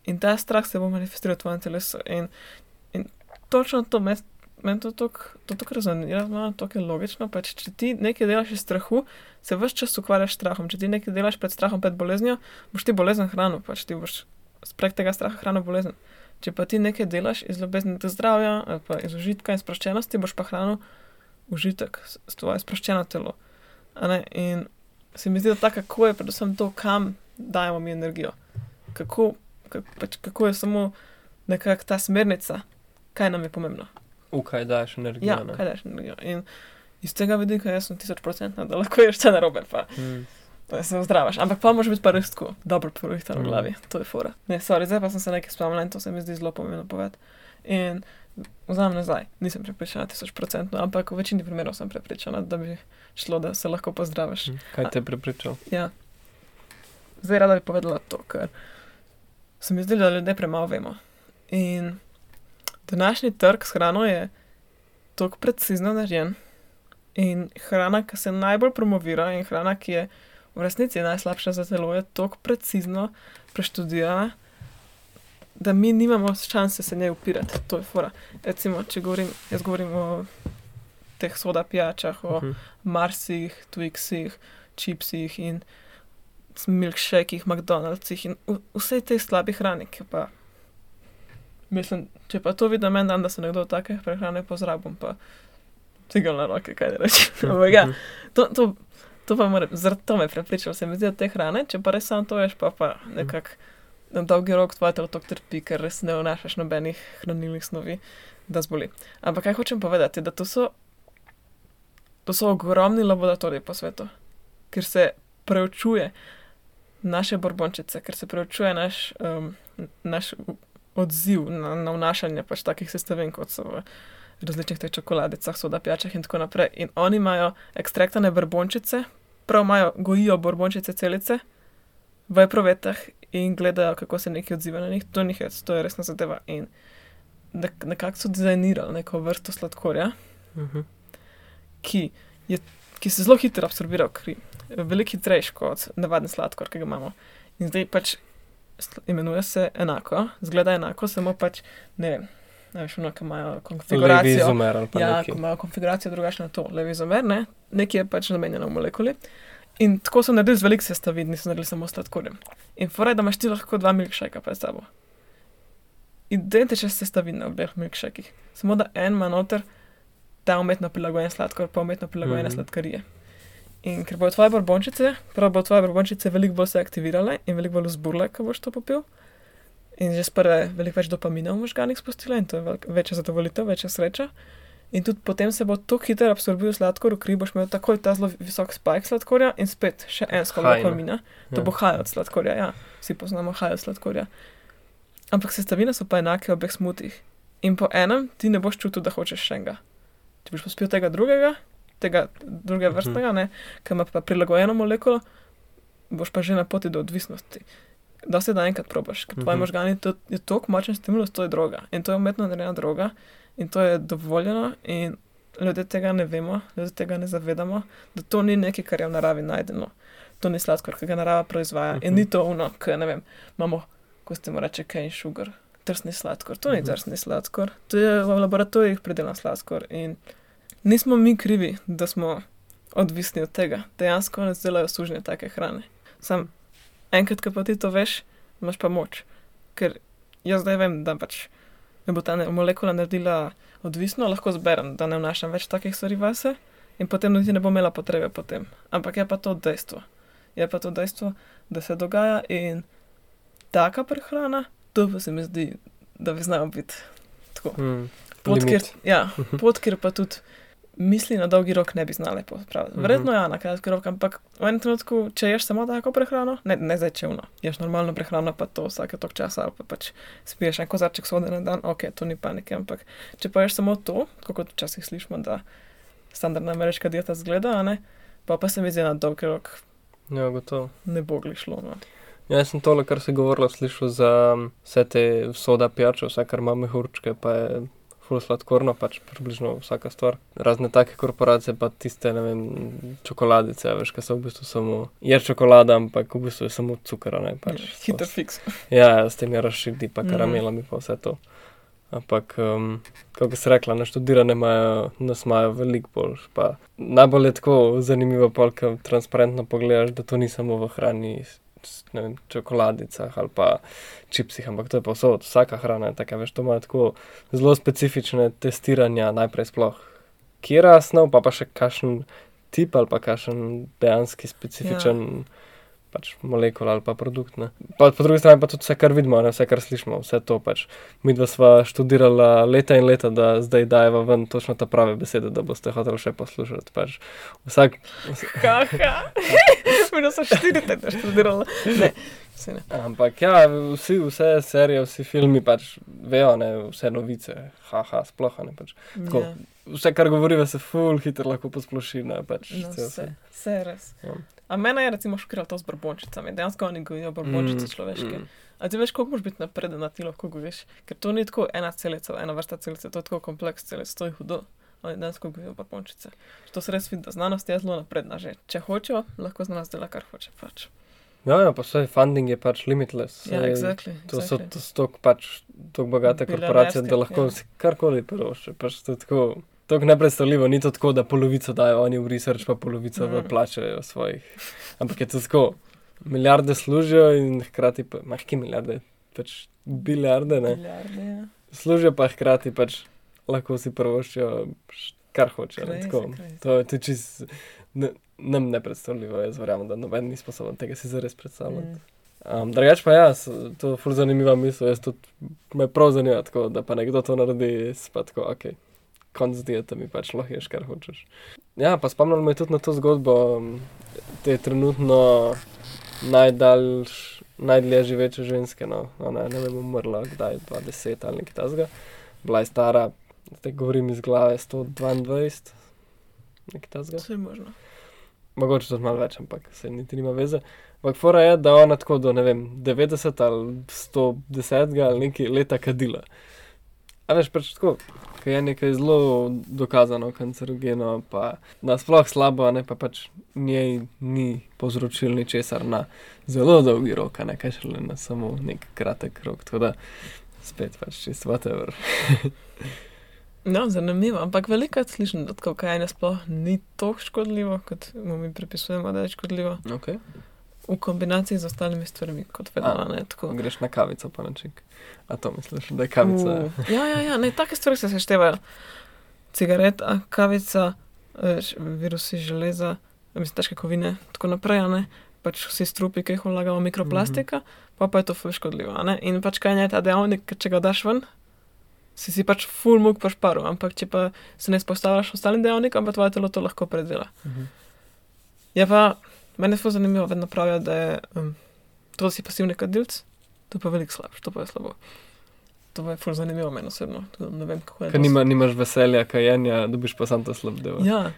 In ta strah se bo manifestiral v tvojem telesu. In, in točno to, meni men to tako rezonira, no, to je logično. Pač, če ti nekaj delaš iz strahu, se vse čas ukvarjaš s strahom. Če ti nekaj delaš pred strahom, pred boleznijo, boš ti bolezen hranil, pač ti boš prek tega straha hranil bolezen. Če pa ti nekaj delaš iz ljubezni do zdravja ali pa iz užitka in sproščenosti, boš pa hranil užitek, s- s tvoje sproščeno telo. In se mi zdi, da tako kako je predvsem to, kam dajemo mi energijo. Kako, kako, pač, kako je samo nekako ta smernica, kaj nam je pomembno. V kaj daš energijo? Ja, ne? kaj daš energijo. In iz tega vidika jaz sem tisoč procentna, da lahko ješ vse narobe, pa Mm. da se ozdravaš. Ampak pa moraš biti pa res tako dobro porihtan v glavi, to je fora. Ne, sorry, zdaj pa sem se nekaj spomnila in to se mi zdi zelo pomembno povedati. In vzamem nazaj. Nisem prepričana, tisoč procentno, ampak v večini primerov sem prepričana, da bi šlo, da se lahko pozdraviš. Kaj te je prepričal? Ja. Zdaj rada bi povedala to, ker se mi zdi, da ljudje premalo vemo. In današnji trg s hrano je tako precizno narejen. In hrana, ki se najbolj promovira, in hrana, ki je v resnici najslabša za telo, je tako precizno preštudirana, da mi nimamo šanse se njej upirati. To je fora. Recimo, če govorim, jaz govorim o teh soda pijačah, o Mhm. Marsih, Twixih, čipsih in milkshakih, McDonald'sih in vsej tej slabi hrani, ki pa. Mislim, če pa to vidim en dan, da se nekdo take prehrane pozrabim, pa tega na roke, kaj ne rečem. Ampak ja, to, to, to pa moram, zaradi to me prepričal, se mi zdi, da te hrane, če pa res samo to ješ, pa pa nekako na dolgi rok tvoj telo tako trpi, ker res ne vnašaš nobenih hranilnih snovi, da zboli. Ampak kaj hočem povedati, da to so, to so ogromni laboratoriji po svetu, ker se preučuje naše borbončice, ker se preučuje naš, um, naš odziv na, na vnašanje pač takih sestavin, kot so v različnih teh čokoladicah, soda pijačah in tako naprej. In oni imajo ekstraktane borbončice, prav imajo, gojijo borbončice celice v eprovetah in gledajo, kako se neki odziva na njih. To ni hec, to je resna zadeva. In nek, nekako so dizajnirali neko vrsto sladkorja, Mhm. ki, je, ki se zelo hitro absorbira v kri, veliko hitrejši kot navaden sladkor, ki ga imamo. In zdaj pač imenuje se enako, zgleda enako, samo pač ne vem. Ne veš, ono, ki imajo konfiguracijo. izomer ali pa Ja, neki. ko imajo konfiguracijo drugačno to, levi izomer, ne, nekje je pač namenjeno molekuli. In tako so naredili z veliko sestavin, niso naredili samo sladkorjem. In fora je, da imaš ti lahko dva milkshaka pred sabo. Identične sestavine v obeh milkshakih, samo da en ima noter ta umetno prilagojen sladkor, pa umetno prilagojene mm -hmm. sladkarije. In ker bodo tvoje borbončice, prav bodo tvoje borbončice veliko bolj se aktivirale in veliko bolj vzburle, ko boš to popil. In že sprve veliko več dopamina v možganih spustila in to je velik, večja zadovoljitev, večja sreča. In tudi potem se bo tako hitro absorbiral sladkor, v kri boš imel takoj ta zelo visok spike sladkorja in spet še en skok dopamina. To Ja. bo haj od sladkorja, ja, vsi poznamo haj od sladkorja. Ampak sestavine so pa enake v obeh smutih. In po enem ti ne boš čutil, da hočeš še enega. Če boš pospil tega drugega, tega druge Mhm. vrstnega, ne, ki ima pa prilagojeno molekulo, boš pa že na poti do odvisnosti. Da se da enkrat probaš, ker tvoji Mhm. možgani to je tako močen stimulus, to je droga. In to je umetno narejena droga in to je dovoljeno in ljudje tega ne vemo, ljudje tega ne zavedamo, da to ni nekaj, kar je v naravi najdeno. To ni sladkor, ki ga narava proizvaja. In Mhm. ni to ono, ki ne vem, imamo, ko ste mu reče, cane sugar, trsni sladkor. To ni Mhm. trsni sladkor, to je v laboratorijih pridelan sladkor. In nismo mi krivi, da smo odvisni od tega. Dejansko nas delajo sužnje take hrane. Sam enkrat, ko pa ti to veš, imaš pa moč. Ker jaz zdaj vem, da pač me bo ta molekula naredila odvisno, lahko zberem, da ne vnašam več takih stvari vase in potem niti ne bom imela potrebe potem. Ampak je pa to dejstvo. Je pa to dejstvo, da se dogaja in taka prehrana, to pa se mi zdi, da bi znala biti tako. Mm. Pot, kjer, ja, pot, kjer pa tudi misli na dolgi rok ne bi znale popraviti. Mhm. Verjetno ja, na kratki rok, ampak v enem trenutku, če ješ samo tako prehrano, ne, ne zdaj čevno, ješ normalno prehrano, pa to vsake tok časa, ali pa pač spiješ en kozarček sode na dan, ok, to ni panike, ampak če pa ješ samo to, kot včasih slišimo, da standardna ameriška dieta zgleda, ne, pa pa se mi zdi na dolgi rok Ja, gotovo. ne bo gli šlo. No. Ja, jaz sem tole, kar se je govorilo, slišal za um, vse te soda pijače, vse, kar ima mehurčke, pa je ful sladkorno, pač približno vsaka stvar. Razne take korporacije, pa tiste, ne vem, čokoladice, veš, kaj so v bistvu samo, je čokolada, ampak v bistvu je samo cukor, ne pač. Hiter fiks. Ja, s temi razširiti, pa Mhm. karamelami, pa vse to. Ampak, um, kako se rekla, naštudirane imajo, nas imajo veliko bolj. Pa najbolj je tako zanimivo, ko transparentno pogledaš, da to ni samo v hrani, vem, čokoladicah ali pa čipsih, ampak to je povsod, vsaka hrana je taka, veš, to ima tako zelo specifične testiranja, najprej sploh, kje snov, pa pa še kakšen tip ali pa kakšen dejanski specifičen. Ja pač molekul ali pa produkt. Ne. Pa po drugi strani pa tudi vse, kar vidimo, ne, vse, kar slišimo, vse to pač. Mi dva sva študirala leta in leta, da zdaj dajeva ven točno ta prave besede, da boste hoteli še poslušati. Pač. Vsak, Haha, mi smo štiri tedne študirali. Ne, sine. Ampak ja, vsi, vse serije, vsi filmi pač vejo, ne, vse novice, haha, sploh ne pač. Tako. Ja, Vse, kar govorijo, se ful hitro lahko posploši, ne pač. no, vse, vse je res. Ja. A mene je recimo šokiralo to z brbončicami. Dejansko oni gojijo brbončice človeške. Mm. A ti veš, koliko moraš biti napreden, da ti lahko gojiš? Ker to ni tako ena celica, ena vrsta celice, to je tako kompleks celic, to je hudo. Oni dejansko gojijo brbončice. To se res vidi, da znanost je zelo napredna že. Če hočejo, lahko znanost dela kar hoče pač. Ja, ja, pa vse funding je pač limitless. Ja, exactly. To so exactly. to stok pač tako bogate korporacije, da lahko ja. karkoli privošči. Pač to je tako. Tako nepredstavljivo, ni to tako, da polovico dajo oni v research, pa polovico Mm. plače svojih. Ampak je to tako, milijarde služijo in hkrati pa, mahki milijarde, pač bilijarde, ne. Milijarde, ja. Služijo pa hkrati pač lahko si privoščijo š- kar hočejo. ne, Crazy, crazy. To je tudi čist ne, nam nepredstavljivo, jaz verjamem, da noben ni sposoben tega si zares predstavljati. Mm. Um, Drugač pa ja, s- to je ful zanimiva misel, jaz tudi me prav zanima, tako, da pa nekdo to naredi, jaz pa tako, ok, konc dieta mi pač lahko ješ, kar hočeš. Ja, pa spomnil me je tudi na to zgodbo, um, te trenutno najdaljš, najdlje živeče ženske, no, ona je, ne vem, umrla, kdaj, 20 ali nekaj tasga, bila je stara, zdaj govorim iz glave, 122, nekaj tasga. Vse je možno. Mogoče tudi malo več, ampak se niti nima veze. Ampak fora je, da ona tako do ne vem, 90 ali 110 ali nekaj leta kadila. A veš, pač tako, ki je nekaj zelo dokazano, kancerogeno, pa nasploh slabo, ne pa pač njej ni povzročil ničesar na zelo dolgi rok, ne kaj šele na samo nek kratek rok. Tako da spet pač čisto whatever. No, zanimivo, ampak veliko slišim, da kajenje sploh ni tako škodljivo, kot mu mi pripisujemo, da je škodljivo. Okay. V kombinaciji z ostalimi stvarmi, kot vedno, ne tako. Greš na kavico, pa naček. A to misliš, da je kavica? Uh, ja, ja, ja, ne, take stvari se seštevajo. Cigareta, kavica, virusi železa, mislim, težke kovine, tako naprej, ne. Pač vsi strupi, ki jih vlagamo mikroplastika, mm -hmm. pa, pa je to škodljivo. In pač kaj je ta dejavnik, če ga daš ven, si si pač full muk po šparu, ampak če pa se ne izpostavljaš ostalim dejavnikom, pa tvoje telo to lahko predela. Mhm. Je pa, meni je zelo zanimivo, vedno pravijo, da je um, to, da si pasivni kadilc, to pa je veliko slabše, to pa je slabo. To je ful zanimivo meni osebno, to ne vem, kako je Ker nima, nimaš veselja, kajenja, dobiš pa sam to slab del. Ja,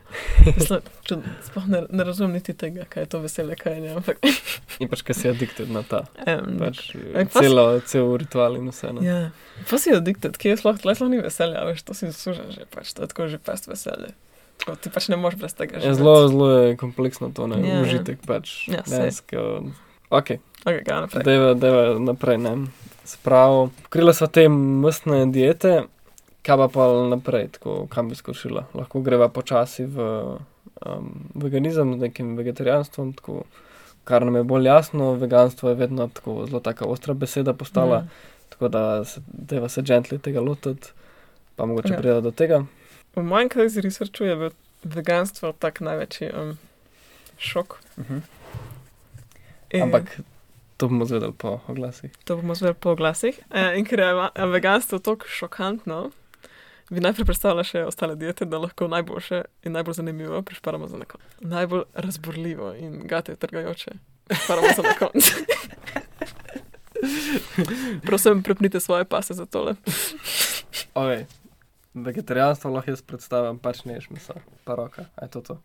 mislim, čud, sploh ne, ne razumem niti tega, kaj je to veselje, kaj je, ampak. In pač, ker si addicted na ta. Um, Pač, Ampak pa celo, cel ritual in vse. Ne? Ja, pa si addicted, ki je sploh, sploh ni veselja, veš, to si zaslužen že, pač to je tako že pest veselje. Tako, ti pač ne moreš brez tega Je živeti. zelo, zelo je kompleksno to, ne, Ja, ja, ja. užitek pač. Ja, dejansko. Ok, Ok, ga naprej. deva, deva naprej, ne. Spravo, pokrila sva te mestne diete, kaj pa pa naprej, tako, kam bi skočila. Lahko greva počasi v um, veganizem z nekim vegetarijanstvom, tako, kar nam je bolj jasno, veganstvo je vedno tako zelo taka ostra beseda postala. Mm. Tako da se, deva se gently tega lotiti, pa mogoče Ja. pride do tega. V mojem krizi researchu je veganstvo tak največji um, šok. Uh -huh. In Ampak to bomo zvedeli po oglasih. To bomo zveli po glasih. E, in ker je va- veganstvo tako šokantno, bi najprej predstavila še ostale diete, da lahko najboljše in najbolj zanimivo prišparamo za na konec. Najbolj razborljivo in gate trgajoče prišparamo za na konec. Prosim, prepnite svoje pase za tole. Okay. Vegetarijanstvo lahko jaz predstavljam, pač ne ješ meso, pa roka, aj to to.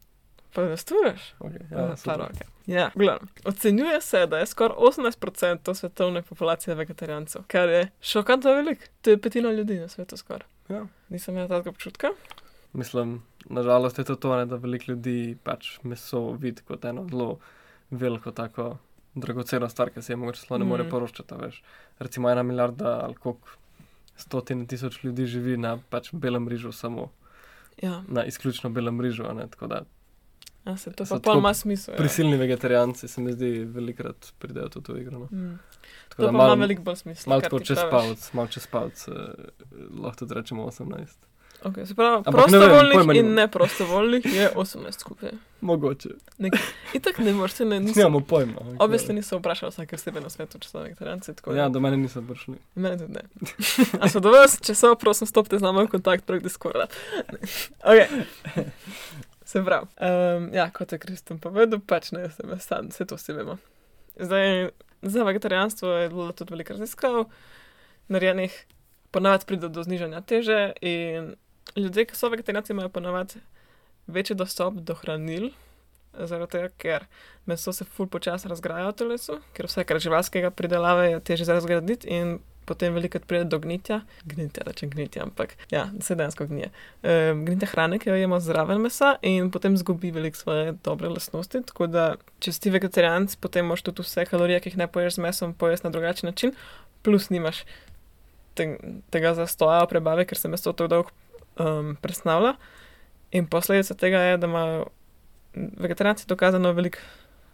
Sturaš? Okay. Ja, pa roke. Ja, gledam. Ocenjuje se, da je skoraj 18% svetovne populacije vegetarijancev, kar je šokantno veliko. To je petina ljudi na svetu skoraj. Ja. Nisem imel takega občutka. Mislim, nažalost je to to, ne, da veliko ljudi pač meso vidi kot eno zelo veliko tako dragoceno stvar, ki se je mogoče sploh ne more Mm. poroščati. a Veš. Recimo ena milijarda ali koliko stotine tisoč ljudi živi na pač belem rižu, samo Ja, na izključno belem rižu. Ne, tako da ja se to So pa pol ima smisel. Ja. prisilni vegetarijanci se mi zdi velikrat pridejo tudi v igro. No. Mm. Tako To da pa malo- ima veliko bolj smisla. Malo čez palc, malo čez palc, eh, lahko tudi rečemo 18. Okay, se pravi, Ampak ne vem, prostovoljnih in neprostovoljnih je 18 skupaj. Mogoče. Itak ne moreš, se ne, niso, Nimamo pojma. obvesli niso vprašali vsake sebe na svetu, če so vegetarijanci. Ja, do mene niso prišli. Mene tudi ne. A so do vas, če so, prosim, stopite z nami v kontakt prek Discorda. okay. Se pravi, um, ja, kot je Kristjan povedal, pač ne sem sam, vse to vsi vemo. Zdaj, za vegetarijanstvo je bilo tudi veliko raziskav, narejenih, ponavadi pride do znižanja teže in ljudje, ki so vegetarijanci, imajo ponavadi večji dostop do hranil, zaradi tega, ker meso se ful počasi razgraja v telesu, ker vse, kar živalskega pridelave, je teže za razgraditi in potem veliko pride do gnitja. Gnitja, rečem gnitja, ampak ja, se dejansko gnije. E, gnitja hrane, ki jo jemo zraven mesa in potem zgubi veliko svoje dobre lastnosti. Tako da, če si vegetarijanc, potem moš tudi vse kalorije, ki jih ne poješ z mesom, poješ na drugačen način, plus nimaš te, tega zastoja v prebavi, ker se meso tako dolgo um, presnavlja. In posledica tega je, da imajo vegetarijanci dokazano veliko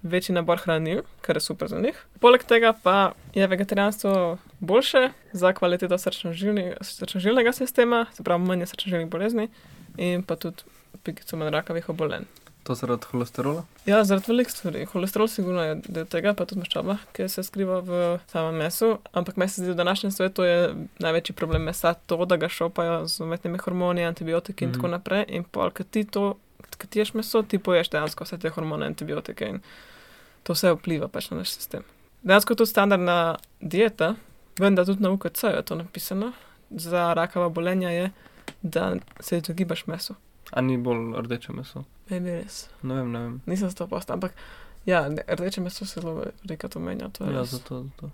večji nabor hranil, kar je super za njih. Poleg tega pa je vegetarijanstvo boljše za kvaliteto srčno-žilnega sistema, se pravi, manj srčno-žilnih bolezni in pa tudi pikico manj rakavih obolenj. To zaradi holesterola? Ja, zaradi velikih stvari. Holesterol sigurno je del tega, pa tudi maščoba, ki se skriva v samem mesu. Ampak meni se zdi, da v današnjem svetu je največji problem mesa to, da ga šopajo z umetnimi hormoni, antibiotiki in mm tako naprej. In pa, ker ti to, ki ti ješ meso, ti poješ dejansko vse te hormone, antibiotike in to vse vpliva pač na naš sistem. Dejansko to standardna dieta, vendar tudi na UKC je to napisano. Za rakava bolenja je, da se izogibaš mesu. A ni bolj rdeče meso? Ne, ne res. Ne vem, ne vem. Nisem sto posta, ampak ja, rdeče meso se zelo reka to menja. To ja, zato, zato.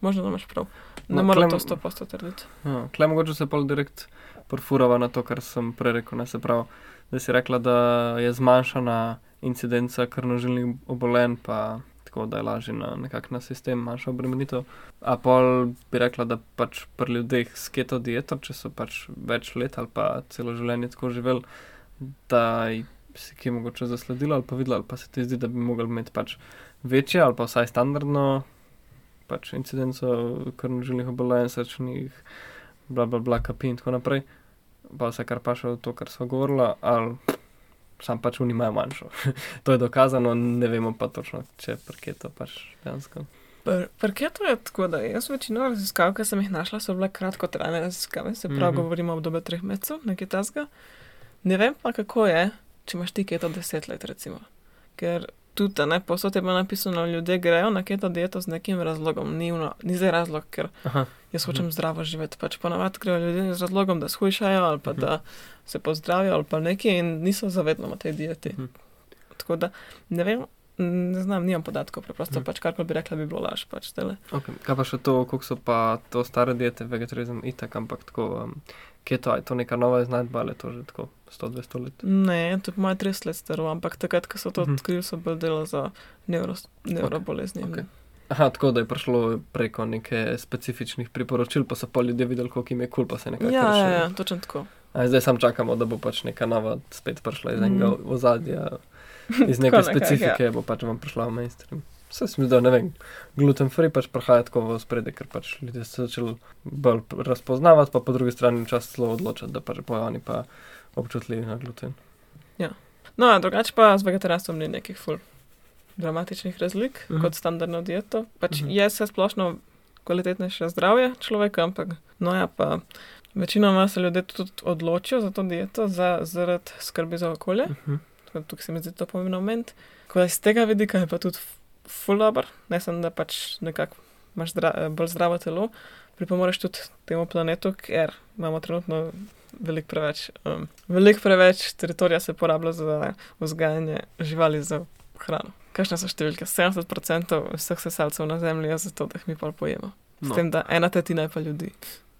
Možno da imaš prav. Ne No, klem- to sto posta trditi. Ja, Klej mogoče se pol direkt porfurava na to, kar sem prej rekel. Ne, se pravi, da si rekla, da je zmanjšana incidenca krvnožilnih obolenj, pa tako da je lažje na nekak na sistem, manjša obremenitev. A pol bi rekla, da pač pri ljudeh s keto dieto, če so pač več let ali pa celo življenje tako živeli, da si kje mogoče zasledila ali pa videla, ali pa se ti zdi, da bi mogli imeti pač večje ali pa vsaj standardno pač incidenco krvnožilnih obolenj, srčnih, bla bla bla, kapi in tako naprej. Pa vse, kar paše v to, kar smo govorili, ali sam pač oni imajo manjšo. to je dokazano, ne vemo pa točno, če je to pač dejansko. Par- Parketo je tako, da jaz večino raziskav, ki sem jih našla, so bile kratkotrajne raziskave, se pravi, mm -hmm. govorimo o obdobju treh mesecev, nekaj tasga. Ne vem pa, kako je, če imaš ti keto deset let, recimo. Ker tudi, ne, posod je bilo napisano, ljudje grejo na keto dieto z nekim razlogom, ni, uno, ni zdaj razlog, ker Aha, jaz hočem Mhm. zdravo živeti. Pač ponavadi grejo ljudje z razlogom, da shujšajo ali pa Mhm. da se pozdravijo ali pa nekaj in niso zavedno na tej dieti. Mhm. Tako da ne vem, ne znam, nimam podatkov, preprosto Mhm. pač karkoli bi rekla, bi bilo laž. Pač, tele. okay. Kaj pa še to, koliko so pa to stare diete, vegetarizem itak, ampak tako, um, keto, a je to neka nova iznajdba ali je to že tako 100-200 let? Ne, to je moje 30 let staro, ampak takrat, ko so to Mhm. odkrili, so bolj delali za neuro, neurobolezni. okej. Aha, tako da je prišlo preko nekaj specifičnih priporočil, pa so pa ljudje videli, koliko jim je kul, cool, pa se nekako Ja, ja, rešili. ja, točno tako. A zdaj samo čakamo, da bo pač neka nova spet prišla iz enega Mhm. ozadja, iz neke specifike, ja. bo pač vam prišla v mainstream. Vse se mi zdi, da ne vem, gluten free pač prihaja tako v spredje, ker pač ljudje so začeli bolj razpoznavati, pa po drugi strani včasih celo odločati, da pač bojo oni pa občutljivi na gluten. No, a drugače pa z vegetarijanstvom ni nekih ful dramatičnih razlik Mhm. mhm. kot standardno dieto. Pač Mhm. mhm. je se splošno kvalitetnejše zdravje človeka, ampak no ja, pa večinoma se ljudje tudi odločijo za to dieto za, zaradi skrbi za okolje. Mhm. Tako da Tukaj se mi zdi to pomemben moment. Ko iz tega vidika je pa tudi ful dobr, ne samo da pač nekako imaš zdra, bolj zdravo telo, pripomoreš tudi temu planetu, ker imamo trenutno veliko preveč, um, veliko preveč teritorija se porablja za vzgajanje živali za hrano. Kakšne so številke? 70% vseh sesalcev na Zemlji je zato, da jih mi pa pojemo. S No. tem, da ena tretjina je pa ljudi.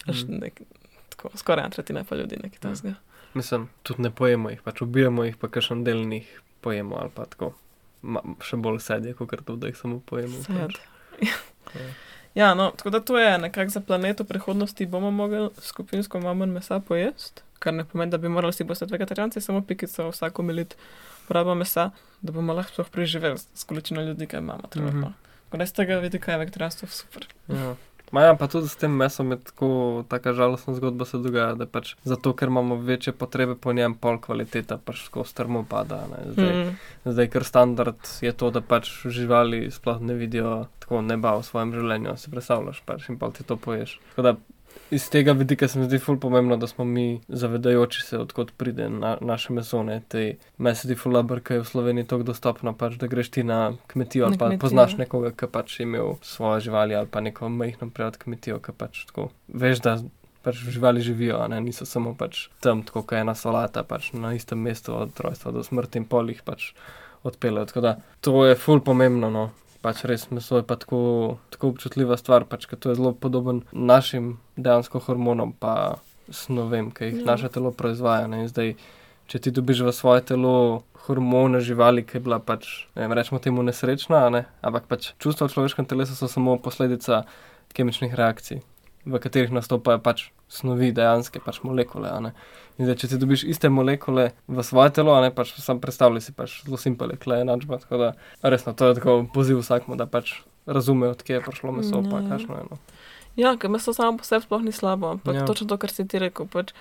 Mhm. nek, tako, skoraj ena tretjina je pa ljudi, nekaj Ja. tasga. Mislim, tudi ne pojemo jih, pač ubijamo jih, pa kakšen del njih pojemo ali pa tako. Ma, še bolj sedje, kot to, da jih samo pojemo. Pač. Ja. Ja, no, tako da to je nekako za planet v prihodnosti bomo mogli skupinsko malo manj mesa pojesti, kar ne pomeni, da bi morali vsi postati vegetarijanci, samo pikico vsako milit porabo mesa, da bomo lahko sploh preživeli s količino ljudi, ki imamo trenutno. Mm -hmm. Tako da iz tega vidika je vegetarijanstvo super. Ja. Maja, pa tudi s tem mesom je tako, taka žalostna zgodba se dogaja, da pač zato, ker imamo večje potrebe po njem, pol kvaliteta pač skozi strmo pada. Ne. Zdaj, mm. Zdaj, ker standard je to, da pač živali sploh ne vidijo tako neba v svojem življenju, si predstavljaš pač in pa ti to poješ. Tako da iz tega vidika se mi zdi ful pomembno, da smo mi zavedajoči se, odkot pride na, naše meso. ne. Te- zdi ful labr, ker je v Sloveniji tako dostopno, pač, da greš ti na kmetijo ali Na pa kmetijo. poznaš nekoga, ki pač je imel svoje živali ali pa neko majhno prijat kmetijo, ki pač tako veš, da pač živali živijo, a ne niso samo pač tam, tako kot ena solata, pač na istem mestu od rojstva do smrti in polih pač odpeljejo. Tako da to je ful pomembno, no. Pač res meso je pa tako, tako občutljiva stvar, pač, ker to je zelo podoben našim dejansko hormonom, pa snovem, ki jih Ja. naše telo proizvaja. Ne? In zdaj, če ti dobiš v svoje telo hormone živali, ki je bila pač, ne vem, rečemo temu nesrečna, ne? ampak pač čustva v človeškem telesu so samo posledica kemičnih reakcij, v katerih nastopajo pač snovi, dejanske pač molekule. In zdaj, če ti dobiš iste molekule v svoje telo, ne pač sam predstavljaj si pač zelo simpel, je kle enačba. Tako da resno, to je tako poziv vsakmu, da pač razume, odkje je prišlo meso, pa Ja. kakšno je. No. Ja, ker meso samo po sebi sploh ni slabo, ampak Ja. točno to, kar si ti rekel. Pač,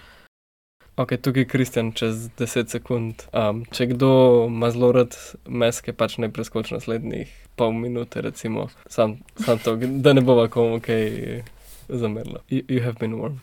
Ok, tukaj je Kristjan čez 10 sekund. Um, če kdo ima zelo rad meske, pač ne preskoči naslednjih pol minute, recimo, sam, sam to, da ne bova komu kaj zamerlo. You, you have been warned.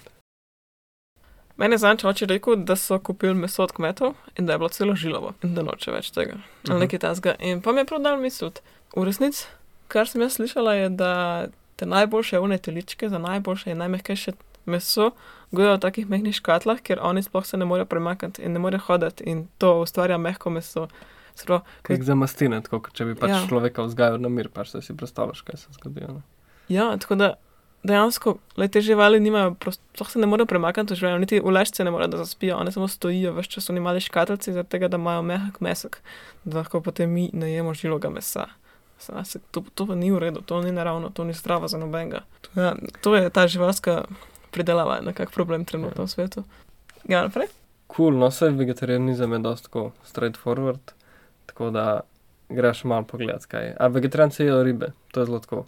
meni je zanč oče rekel, da so kupili meso od kmetov in da je bilo celo žilovo in da noče več tega. Ali Mhm. nekaj tasga. In pa mi je prav dal misliti. V resnici, kar sem jaz slišala, je, da te najboljše une teličke, za najboljše in najmehkejše meso gojijo v takih mehkih škatlah, ker oni sploh se ne morejo premakniti in ne morejo hoditi in to ustvarja mehko meso. Sro, Kaj za mastine, tako kot če bi pač ja. Človeka vzgajal na mir, pač da si predstavljaš, kaj se zgodi. Ne? Ja, tako da dejansko le te živali nimajo, sploh se ne morejo premakniti v življenju, niti v lešče ne morejo, da zaspijo, one samo stojijo, vse čas so mali škatlici, zaradi tega, da imajo mehak mesek, da lahko potem mi najemo žiloga mesa. Sa- se- To, to pa ni v redu, to ni naravno, to ni zdravo za nobenega. Ja, to je ta živalska pridelava, nekak problem trenutno v svetu. Ja, naprej? Cool, no, vse vegetarijanizem je dosti tako straightforward, tako da greš malo pogledat, kaj je. A vegetarijanci jedo ribe, to je zelo tako.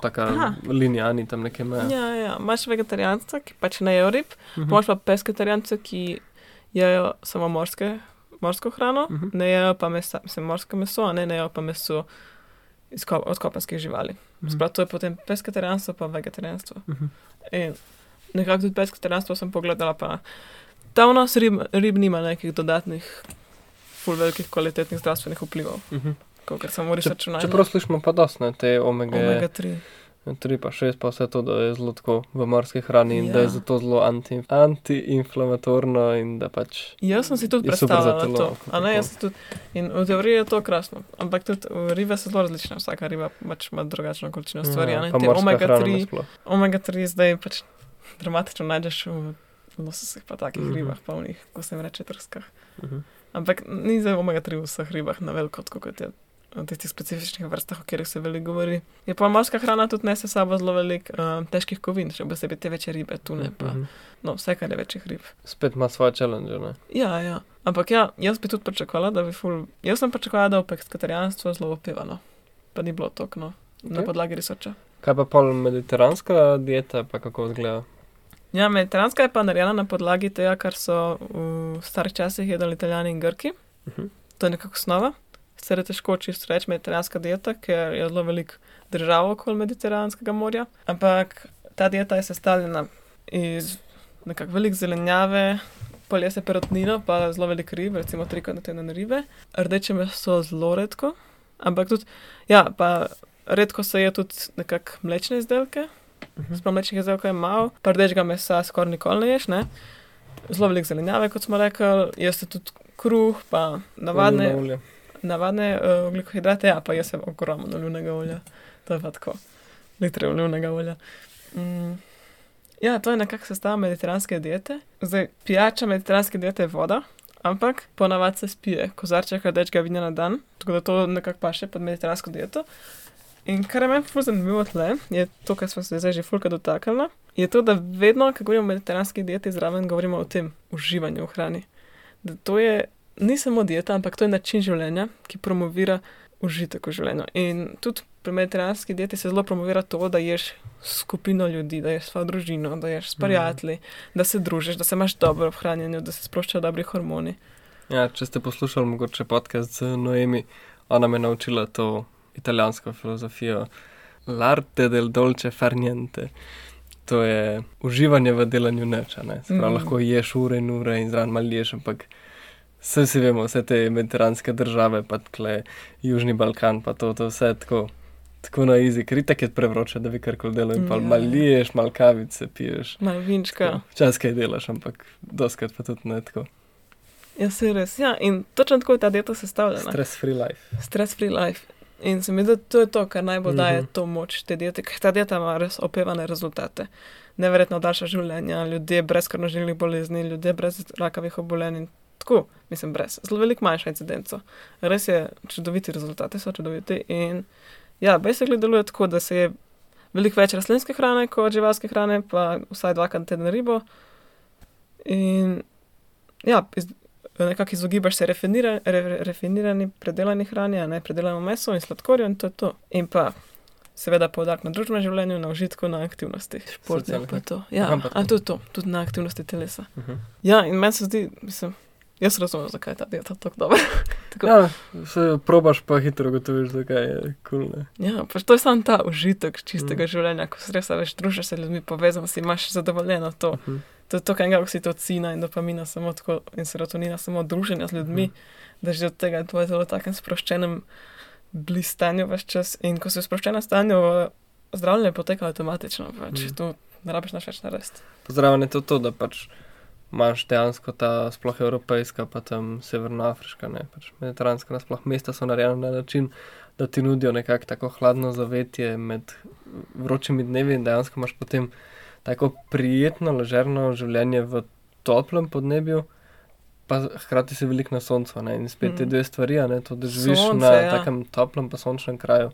Taka Aha. linija, ni tam neke meje. Ja, ja, imaš vegetarijanca, ki pač ne jejo rib, Mhm. imaš pa pesketarijance, ki jejo samo morske, morsko hrano, Mhm. ne jejo pa mesa, mislim, morsko meso, a ne, ne jejo pa meso ko, od kopenskih živali. Mhm. Sprav, to je potem pesketarijanstvo pa vegetarijanstvo. Mhm. In nekako tudi pesketarijanstvo sem pogledala, pa ta vnos rib, rib nima nekih dodatnih, ful velikih kvalitetnih zdravstvenih vplivov, Mhm. Kot samo research Če- Čeprav slišimo pa dosti, ne, te omega, omega 3. 3 pa 6 pa vse to, da je zelo tako v morski hrani in da je Ja. zato zelo anti, antiinflamatorno in da pač Jaz sem si tudi predstavljala telo, to. A ne, tudi. In v teoriji je to krasno. Ampak tudi ribe so zelo različne. Vsaka riba pač ima drugačno količino stvari. Ja, omega hrana 3, nasploh. omega 3 zdaj pač dramatično najdeš v lososih, pa takih mm -hmm. ribah, njih, ko se jim reče trskah. Mhm. Ampak ni zdaj omega 3 v vseh ribah na veliko, kot je v tistih specifičnih vrstah, o katerih se veliko govori. Je pa morska hrana tudi nese sabo zelo veliko uh, težkih kovin, še posebej te večje ribe, tune, pa Mhm. no, vse, kar je večjih rib. Spet ima svoje challenge, ne? Ja, ja. Ampak ja, jaz bi tudi pričakovala, da bi ful. Jaz sem pričakovala, da bo pekskatarijanstvo zelo opevano. Pa ni bilo tok, no. Na Ok. podlagi resoča. Kaj pa pol mediteranska dieta, pa kako izgleda? Ja, mediteranska je pa narejena na podlagi tega, kar so v starih časih jedli italijani in grki. Mhm. To je nekako osnova. Sicer je težko čisto reči mediteranska dieta, ker je zelo velik držav okoli Mediteranskega morja. Ampak ta dieta je sestavljena iz nekako velik zelenjave, polje se perotnino, pa zelo velik rib, recimo trikrat na teden ribe. Rdeče meso zelo redko, ampak tudi, ja, pa redko se je tudi nekako mlečne izdelke. Mhm. Sploh mlečnih izdelkov je malo, pa rdečega mesa skoraj nikoli ne ješ, ne. Zelo velik zelenjave, kot smo rekli, jeste tudi kruh, pa navadne, Olivno olje. Navadne uh, ugljikohidrate, ja, pa jaz sem ogromno olivnega olja, to je pa tako, litre olivnega olja. Mm. Ja, to je nekako sestava mediteranske diete. Zdaj, pijača mediteranske diete je voda, ampak ponavadi se spije kozarček rdečega vina na dan, tako da to nekako paše pod mediteransko dieto. In kar je meni ful zanimivo tle, je to, kar smo se zdaj že fulka dotaknili, je to, da vedno, ko govorimo o mediteranski dieti, zraven govorimo o tem uživanju v hrani. Da to je ni samo dieta, ampak to je način življenja, ki promovira užitek v življenju. In tudi pri mediteranski dieti se zelo promovira to, da ješ skupino ljudi, da ješ svojo družino, da ješ s prijatelji, da se družiš, da se imaš dobro v hranjenju, da se sproščajo dobri hormoni. Ja, če ste poslušali mogoče podcast z Noemi, ona me je naučila to italijansko filozofijo. L'arte del dolce far niente. to je uživanje v delanju neča. Ne? Mm. lahko ješ ure in ure in zraven malo ješ, ampak vse si vemo, vse te mediteranske države, pa tkle Južni Balkan, pa to, to vse tako. Tako na izi, ker itak je prevroče, da bi karkoli delal pa Ja. malo ješ, malo kavice piješ. Malo vinčka. Včasih kaj delaš, ampak doskrat pa tudi ne tako. Ja, se res. Ja, in točno tako je ta dieta sestavljena. Stress free life. Stress-free life. In se mi zdi, da to je to, kar najbolj daje Mhm. to moč te diete, ker ta dieta ima res opevane rezultate. Neverjetno daljša življenja, ljudje brez krvnožilnih bolezni, ljudje brez rakavih obolenj. in Tako, mislim, brez. Zelo veliko manjša incidenco. Res je čudoviti rezultati, so čudoviti. In ja, basically deluje tako, da se je veliko več rastlinske hrane kot živalske hrane, pa vsaj dvakrat na teden ribo. In ja, iz, nekako izogibaš se rafinira, re, rafinirani, predelani hrani, ne predelano meso in sladkorju, in to je to. In pa, seveda, poudarek na družbenem življenju, na užitku, na aktivnostih, športnih, Socialnih, pa to. Ja, Aha, pa to. a tudi to, tudi na aktivnosti telesa. Uh -huh. Ja, in meni se zdi, mislim, jaz razumem, zakaj je ta dieta tako dobra. tako, Ja, se probaš pa hitro gotoviš, zakaj je kul. Cool, ja, pač to je samo ta užitek čistega Mm. mm. življenja, ko se res veš, družiš se ljudmi, povezan si, imaš zadovoljeno to. uh -huh. To je to, kar je oksitocina in dopamina, samo tako, in serotonina, samo druženje z ljudmi, Mhm. da že od tega je tvoje zelo takem sproščenem blistanju več čas. In ko si v sproščenem stanju, zdravljenje poteka avtomatično, pač mm. tu ne rabiš naš več narediti. Pozdravljen je to, to, da pač imaš dejansko ta sploh evropejska, pa tam severnoafriška, ne pač mediteranska, nasploh mesta so narejena na način, da ti nudijo nekako tako hladno zavetje med vročimi dnevi in dejansko imaš potem tako prijetno, ležerno življenje v toplem podnebju. Pa hkrati si veliko na soncu, ne? in spet te Mhm. dve stvari, ne to, da živiš Sonce, na ja. takem toplem, pa sončnem kraju,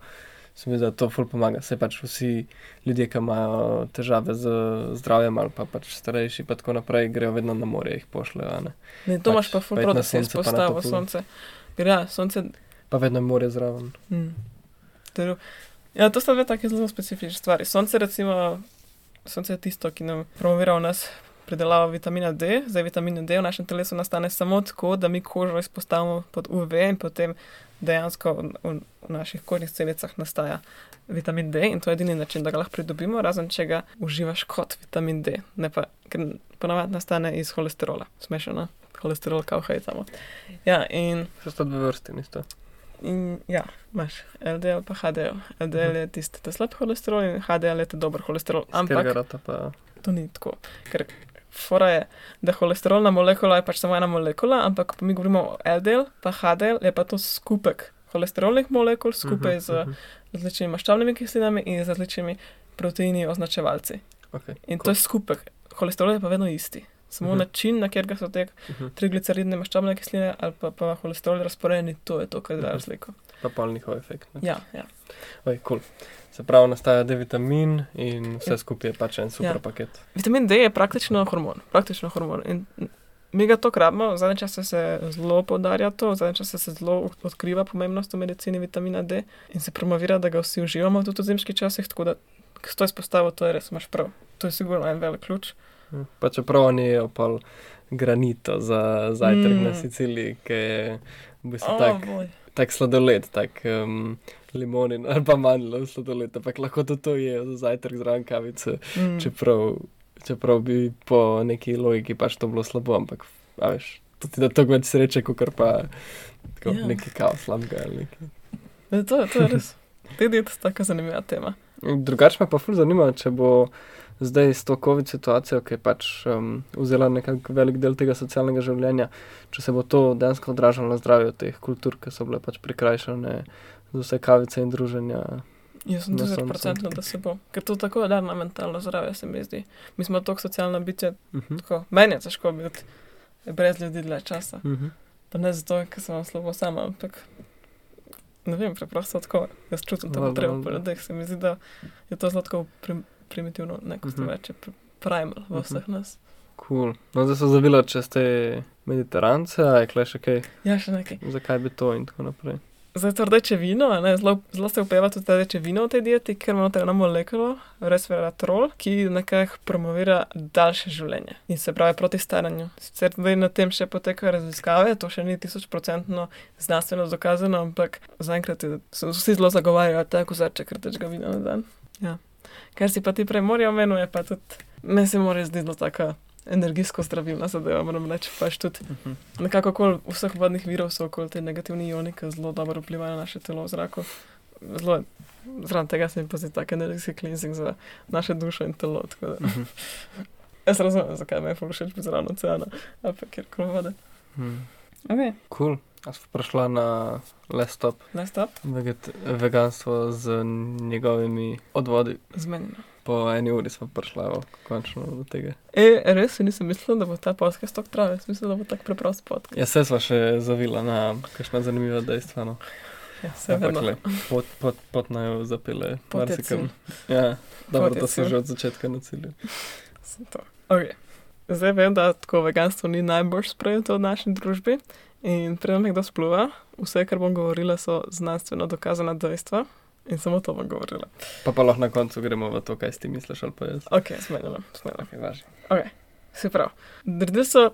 se mi zdi, da to ful pomaga. Se pač vsi ljudje, ki imajo težave z zdravjem ali pa pač starejši, pa tako naprej, grejo vedno na morje, jih pošljejo. a Ne? Ne, to Pač imaš pa ful pa prav, na da si izpostavil toplo. sonce. Ja, sonce Pa vedno je morje zraven. Mm. Ter, ja, to sta dve take zelo specifične stvari. Sonce, recimo, sonce je tisto, ki nam promovira v nas predelavo vitamina D. Zdaj, vitamin D v našem telesu nastane samo tako, da mi kožo izpostavimo pod UV in potem dejansko v, v, v naših kožnih celicah nastaja vitamin D in to je edini način, da ga lahko pridobimo, razen če ga uživaš kot vitamin D. Ne pa, ker ponavadi nastane iz holesterola, smešano. Holesterol, kao hejtamo. Ja, in Še sto dve vrsti, nisto. In ja, imaš LDL pa HDL. LDL je tisti ta slab holesterol in HDL je ta dober holesterol. Ampak pa, to ni tako. Ker fora je, da holesterolna molekula je pač samo ena molekula, ampak ko mi govorimo o LDL pa HDL, je pa to skupek holesterolnih molekul skupaj Mhm, z mhm. različnimi maščobnimi kislinami in z različnimi proteini označevalci. Okay, In to je skupek. Holesterol je pa vedno isti. Samo Mhm. način, na katerega so te Mhm. trigliceridne maščobne kisline ali pa, pa holesterol razporejeni, to je to, kar dela Mhm. razliko. Pa pol njihov efekt. Ne? Ja, ja. Oj, cool. Se pravi, nastaja D-vitamin in vse Ja. skupaj je pač en super Ja. paket. Vitamin D je praktično hormon. Praktično hormon. In mi ga to rabimo, zadnje čase se zelo podarja to, zadnje čase se zelo odkriva pomembnost v medicini vitamina D in se promovira, da ga vsi uživamo tudi v zimskih časih, tako da s to izpostavo to je res, imaš prav. To je sigurno en velik ključ. Ja. Pa čeprav oni je pol granito za zajtrk mm. na. Siciliji, ki je v bistvu O, tak, boj. Tak sladoled, tak um, limonin ali pa mandlov sladoled, ampak lahko tudi to je za zajtrk zraven kavice, Mm. čeprav, čeprav bi po neki logiki pač to bilo slabo, ampak a veš, to ti da toliko več sreče, kot pa tako, Ja. neki kaos slabega ali nekaj. To, to je res. Te diete so tako zanimiva tema. Drugače me pa ful zanima, če bo zdaj s to COVID situacijo, ki je pač um, vzela nekako velik del tega socialnega življenja, če se bo to dejansko odražalo na zdravju teh kultur, ki so bile pač prikrajšane za vse kavice in druženja. Jaz sem Na tisoč soncu. procentno, da se bo. Ker to tako da na mentalno zdravje, se mi zdi. Mi smo tako socialna bitja, Uh -huh. tako meni je težko biti brez ljudi dlje časa. Uh -huh. Pa ne zato, ker sem slabo sama, ampak ne vem, preprosto tako. Jaz čutim to potrebo po ljudeh, se mi zdi, da je to zelo tako prim, primitivno, neko Mhm. uh -huh. reče, pr primal v Mhm. vseh nas. Cool. No, zdaj so zavila čez te mediterance, a je kle še kaj, Ja, še nekaj. zakaj bi to in tako naprej. Zdaj to rdeče vino, a ne, zelo, zelo se upeva tudi rdeče vino v tej dieti, ker ima noter eno molekulo, resveratrol, ki nekako promovira daljše življenje in se pravi proti staranju. Sicer zdaj na tem še potekajo raziskave, to še ni tisočprocentno znanstveno dokazano, ampak zaenkrat so vsi zelo zagovarjajo ta kozarček rdečega vina na dan. Ja. Kar si pa ti prej morajo omeniti, je pa tudi, meni se mora zdeti zelo taka energijsko zdravilna zadeva, moram reči, pač tudi Mhm. nekako okoli vseh vodnih virov so okoli te negativni ioni, ki zelo dobro vplivajo na naše telo v zraku. Zelo, zraven tega se mi pa zdi tak energijski cleansing za naše dušo in telo. tako da- Mhm. Jaz razumem, zakaj me je všeč biti zraven oceana, ali pa kjerkoli vode. Mhm. Ok, Cool. Prišla na Lestop, naj stop, veget, veganstvo z njegovimi odvodi. zmenjeno. Po eni uri smo prišla evo, končno do tega. E, res nisem mislila, da bo ta podcast tako trajal, jaz mislim, da bo tako preprost podcast. Ja, se sva še zavila na kakšna zanimiva dejstva. No. Ja, se Ampak vedno. pot, pot, pot naj zapele. Pot je marsikam. Ja, dobro, Pot je da so že od začetka na cilju. Sem to. Okay. Zdaj vem, da tako veganstvo ni najbolj sprejeto v naši družbi. In preden me kdo spluva, vse, kar bom govorila, so znanstveno dokazana dejstva. In samo to bom govorila. Pa pa lahko na koncu gremo v to, kaj si ti misliš ali pa jaz. Ok, smenjeno, smenjeno. Okay, važi. Se pravi, naredili so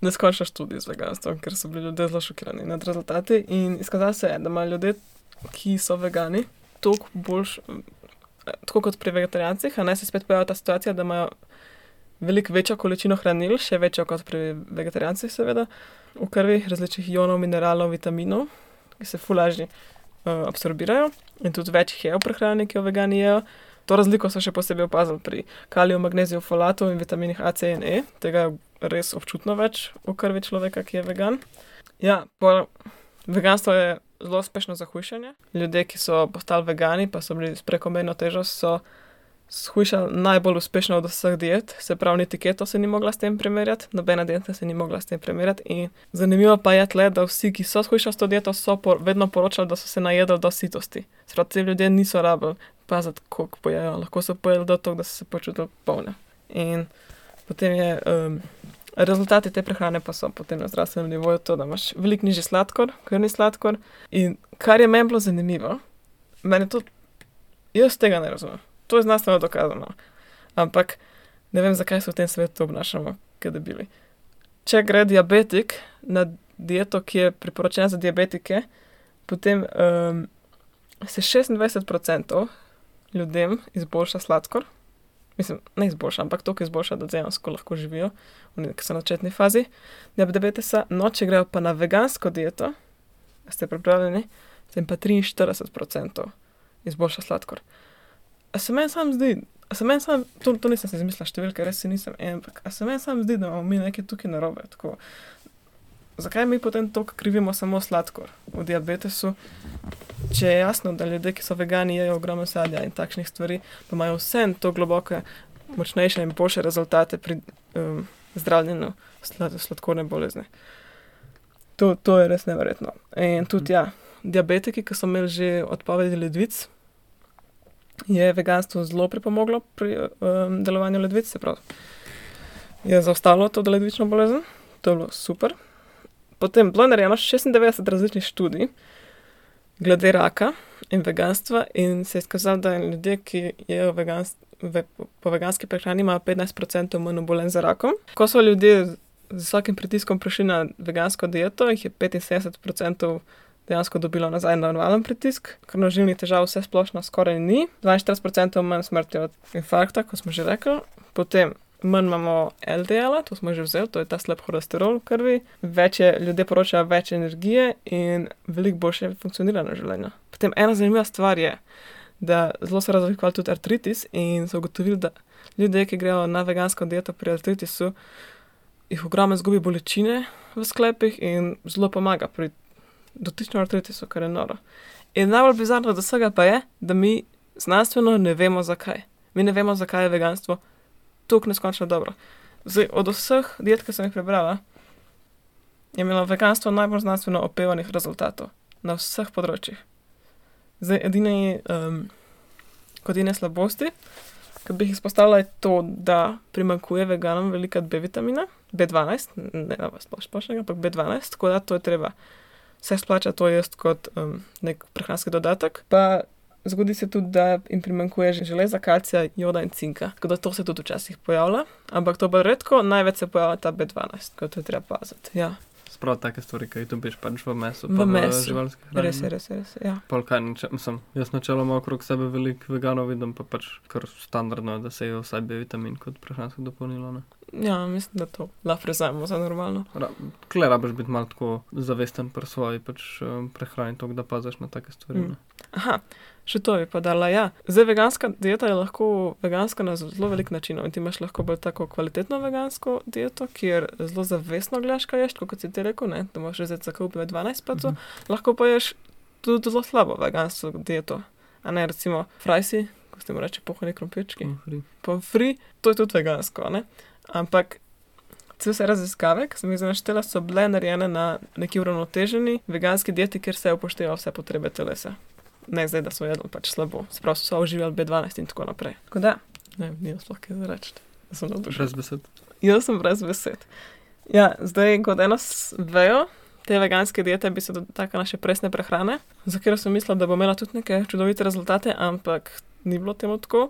neskončne študije z veganstvom, ker so bili ljudje zelo šokirani nad rezultati. In izkazalo se je, da imajo ljudje, ki so vegani, toliko boljš, eh, tako kot pri vegetarijancih, a naj se spet pojavlja ta situacija, da imajo veliko večjo količino hranil, še večjo kot pri vegetarijancih, seveda, v krvi, različnih ionov, mineralov, vitaminov, ki se fulažni uh, absorbirajo in tudi več jih je v prehrani, ki jo vegani jejo. To razliko so še posebej opazili pri kaliju, magneziju, folatu in vitaminih A, C in E. Tega je res občutno več v krvi človeka, ki je vegan. Ja, pol, veganstvo je zelo uspešno za hujšanje. Ljudje, ki so postali vegani, pa so bili s prekomerno težo, so shujšali najbolj uspešno od vseh diet. Se pravi, niti keto se ni mogla s tem primerjati, nobena dieta se ni mogla s tem primerjati. In zanimivo pa je tle, da vsi, ki so shujšali s to dieto, so por, vedno poročali, da so se najedli do sitosti. Sprav, ti ljudje niso rabili paziti, koliko pojejo, lahko so pojedli do tega, da so se počutili polne. In potem je, um, rezultati te prehrane pa so potem na zdravstvenem nivoju to, da imaš veliko nižji sladkor, krvni sladkor. In kar je meni bilo zanimivo, meni to, jaz tega ne razumem. To je znanstveno dokazano. Ampak ne vem, zakaj se v tem svetu obnašamo, kot da bili. Če gre diabetik na dieto, ki je priporočena za diabetike, potem um, se 26% ljudem izboljša sladkor. Mislim, ne izboljša, ampak to, ki izboljša, da dejansko lahko živijo, oni, ki so na začetni fazi diabetesa. No, če grejo pa na vegansko dieto, ste pripravljeni, se jim pa 43% izboljša sladkor. A se meni sam zdi, a se meni sam, to, to nisem si izmislila, številke res si nisem, ampak a se meni sam zdi, da imamo mi nekaj tukaj narobe. Tako, zakaj mi potem to krivimo samo sladkor v diabetesu? Če je jasno, da ljudje, ki so vegani, jejo ogromno sadja in takšnih stvari, pa imajo vse to globoke, močnejše in boljše rezultate pri um, zdravljenju slad, sladkorne bolezni. To, to je res neverjetno. In tudi, ja, diabetiki, ki so imeli že odpovedi ledvic, je veganstvo zelo pripomoglo pri um, delovanju ledvic, se pravi, je zaustavilo to ledvično bolezen, to je bilo super. Potem bilo je narejeno 96 različnih študij glede raka in veganstva, in se je izkazalo, da ljudje, ki jedo veganst, ve, po veganski prehrani, imajo 15% manj obolenj za rakom. Ko so ljudje z visokim pritiskom prišli na vegansko dieto, jih je 75% dejansko dobilo nazaj normalen pritisk, krvnožilnih težav vse splošno skoraj ni, 42% manj smrti od infarkta, kot smo že rekli, potem manj imamo LDL-a, to smo že vzeli, to je ta slab holesterol v krvi, več je, ljudje poročajo več energije in veliko boljše funkcioniranje življenja. Potem ena zanimiva stvar je, da zelo so razlikovali tudi artritis in so ugotovili, da ljudje, ki grejo na vegansko dieto pri artritisu, jih ogromno izgubi bolečine v sklepih in zelo pomaga pri dotičnem artritisu, kar je noro. In najbolj bizarno od vsega pa je, da mi znanstveno ne vemo zakaj. Mi ne vemo, zakaj je veganstvo tako neskončno dobro. Zdaj, od vseh diet, ki sem jih prebrala, je imelo veganstvo najbolj znanstveno opevanih rezultatov na vseh področjih. Zdaj, edine, um, kot edine slabosti, ki bi jih izpostavila, je to, da primankuje veganom velika B vitamina, B12, ne na vas splošnega, ampak B12, tako da to je treba vse splača to jesti kot um, nek prehranski dodatek. Pa zgodi se tudi, da jim primanjkuje železa, kalcija, joda in cinka. Tako da to se tudi včasih pojavlja, ampak to bo redko, največ se pojavlja ta B12, kot to je treba paziti. Ja. Sprav take stvari, ki jih dobiš pač v mesu. V mesu. živalski hrani. Res je, res je, res je. Ja. Pol kaj, nič, mislim, jaz načeloma okrog sebe veliko veganov vidim, pa pač kar standardno je, da se je vsaj B vitamin kot prehransko dopolnilo. Ne? Ja, mislim, da to lahko prezajemo za normalno. Kle rabiš biti malo tako zavesten pri svoji pač, um, prehrani, to, da paziš na take stvari. Mm. Mm. Aha, še to bi pa dala. Ja. Zdaj, veganska dieta je lahko veganska na zelo velik način. In ti imaš lahko bolj tako kvalitetno vegansko dieto, kjer zelo zavestno gledaš, kaj ješ, tako kot si ti rekel, ne? da moraš zdaj zakupiti 12 pacov. Mhm. Lahko pa ješ tudi zelo slabo vegansko dieto. A ne recimo frajsi, ko se mu reče pohani krompirčki. Mm. Pomfri. Pomfri, to je tudi vegansko, ne? Ampak. Vse vse raziskave, ki sem jih naštela, so bile narejene na neki uravnoteženi veganski dieti, kjer se je upoštevalo vse potrebe telesa. Ne zdaj, da so jedli pač slabo, sprav so uživali B12 in tako naprej. Tako da, ne vem, ni sploh kaj reči. Sem navdušen. Brez besed. Jaz sem brez besed. Ja, zdaj, kot eno vejo, te veganske diete bi se dotaknila še presne prehrane, za katero sem mislila, da bo imela tudi neke čudovite rezultate, ampak ni bilo temu tako.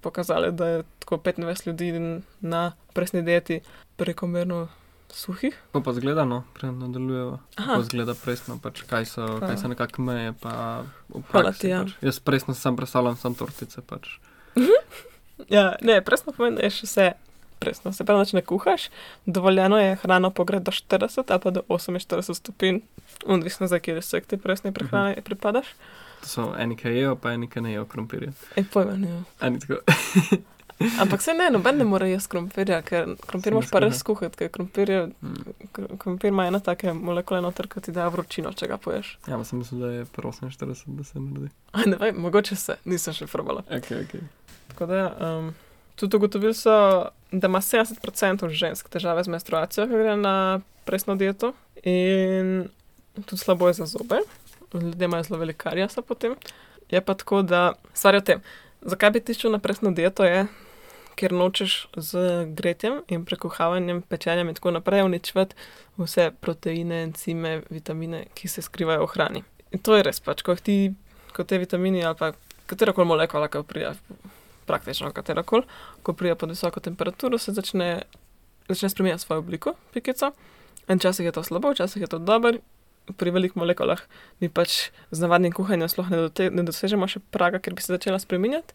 Pokazali, da je tako 25 ljudi na presni dieti prekomerno suhih. Kako pa zgleda, no, prej nadaljujeva. Aha. Kako zgleda presno, pač, kaj so, Hvala. kaj so nekakšne meje, pa v Hvala praksi. ti, ja. Pač. Jaz presno sam predstavljam sam tortice. Pač. Ja, ne, presno pomeni, da ješ vse presno. Se pravi, ne kuhaš, dovoljeno je hrano pogret do 40 ali pa do 48 stopinj, odvisno za kje se k tej presni prehrani uh -huh. pripadaš. To so eni, ki jejo, pa eni, ki ne jejo krompirja. E, pojma, ne. Tako. Ampak se ne, noben ne more jesti krompirja, ker krompir moraš pa res skuhati, ker krompir, je, Mm. kr- krompir ima eno take molekule noter, ki ti da vročino, če ga poješ. Ja, pa sem mislil, da je pri 48, da se naredi. Aj, ne vem, mogoče se, nisem še probala. Ok, ok. Tako da, um, tudi ugotovili so, da ima 70% žensk težave z menstruacijo, ko gre na presno dieto in tudi slabo je za zobe. Ljudje imajo zelo veliko karijasa potem. Je pa tako, da stvar je v tem, zakaj bi ti šel na presno dieto, je, ker nočeš z gretjem in prekuhavanjem, pečenjem in tako naprej uničevati vse proteine, encime, vitamine, ki se skrivajo v hrani. In to je res, pač, ko ti, ko te vitamini ali pa katerokoli molekula, ki prija, praktično katerokoli, ko prija pod visoko temperaturo, se začne, začne spremenjati svojo obliko, pikica. In včasih je to slabo, včasih je to dobro. Pri velikih molekulah mi pač z navadnim kuhanjem sploh ne, dote, ne dosežemo še praga, ker bi se začela spremenjati.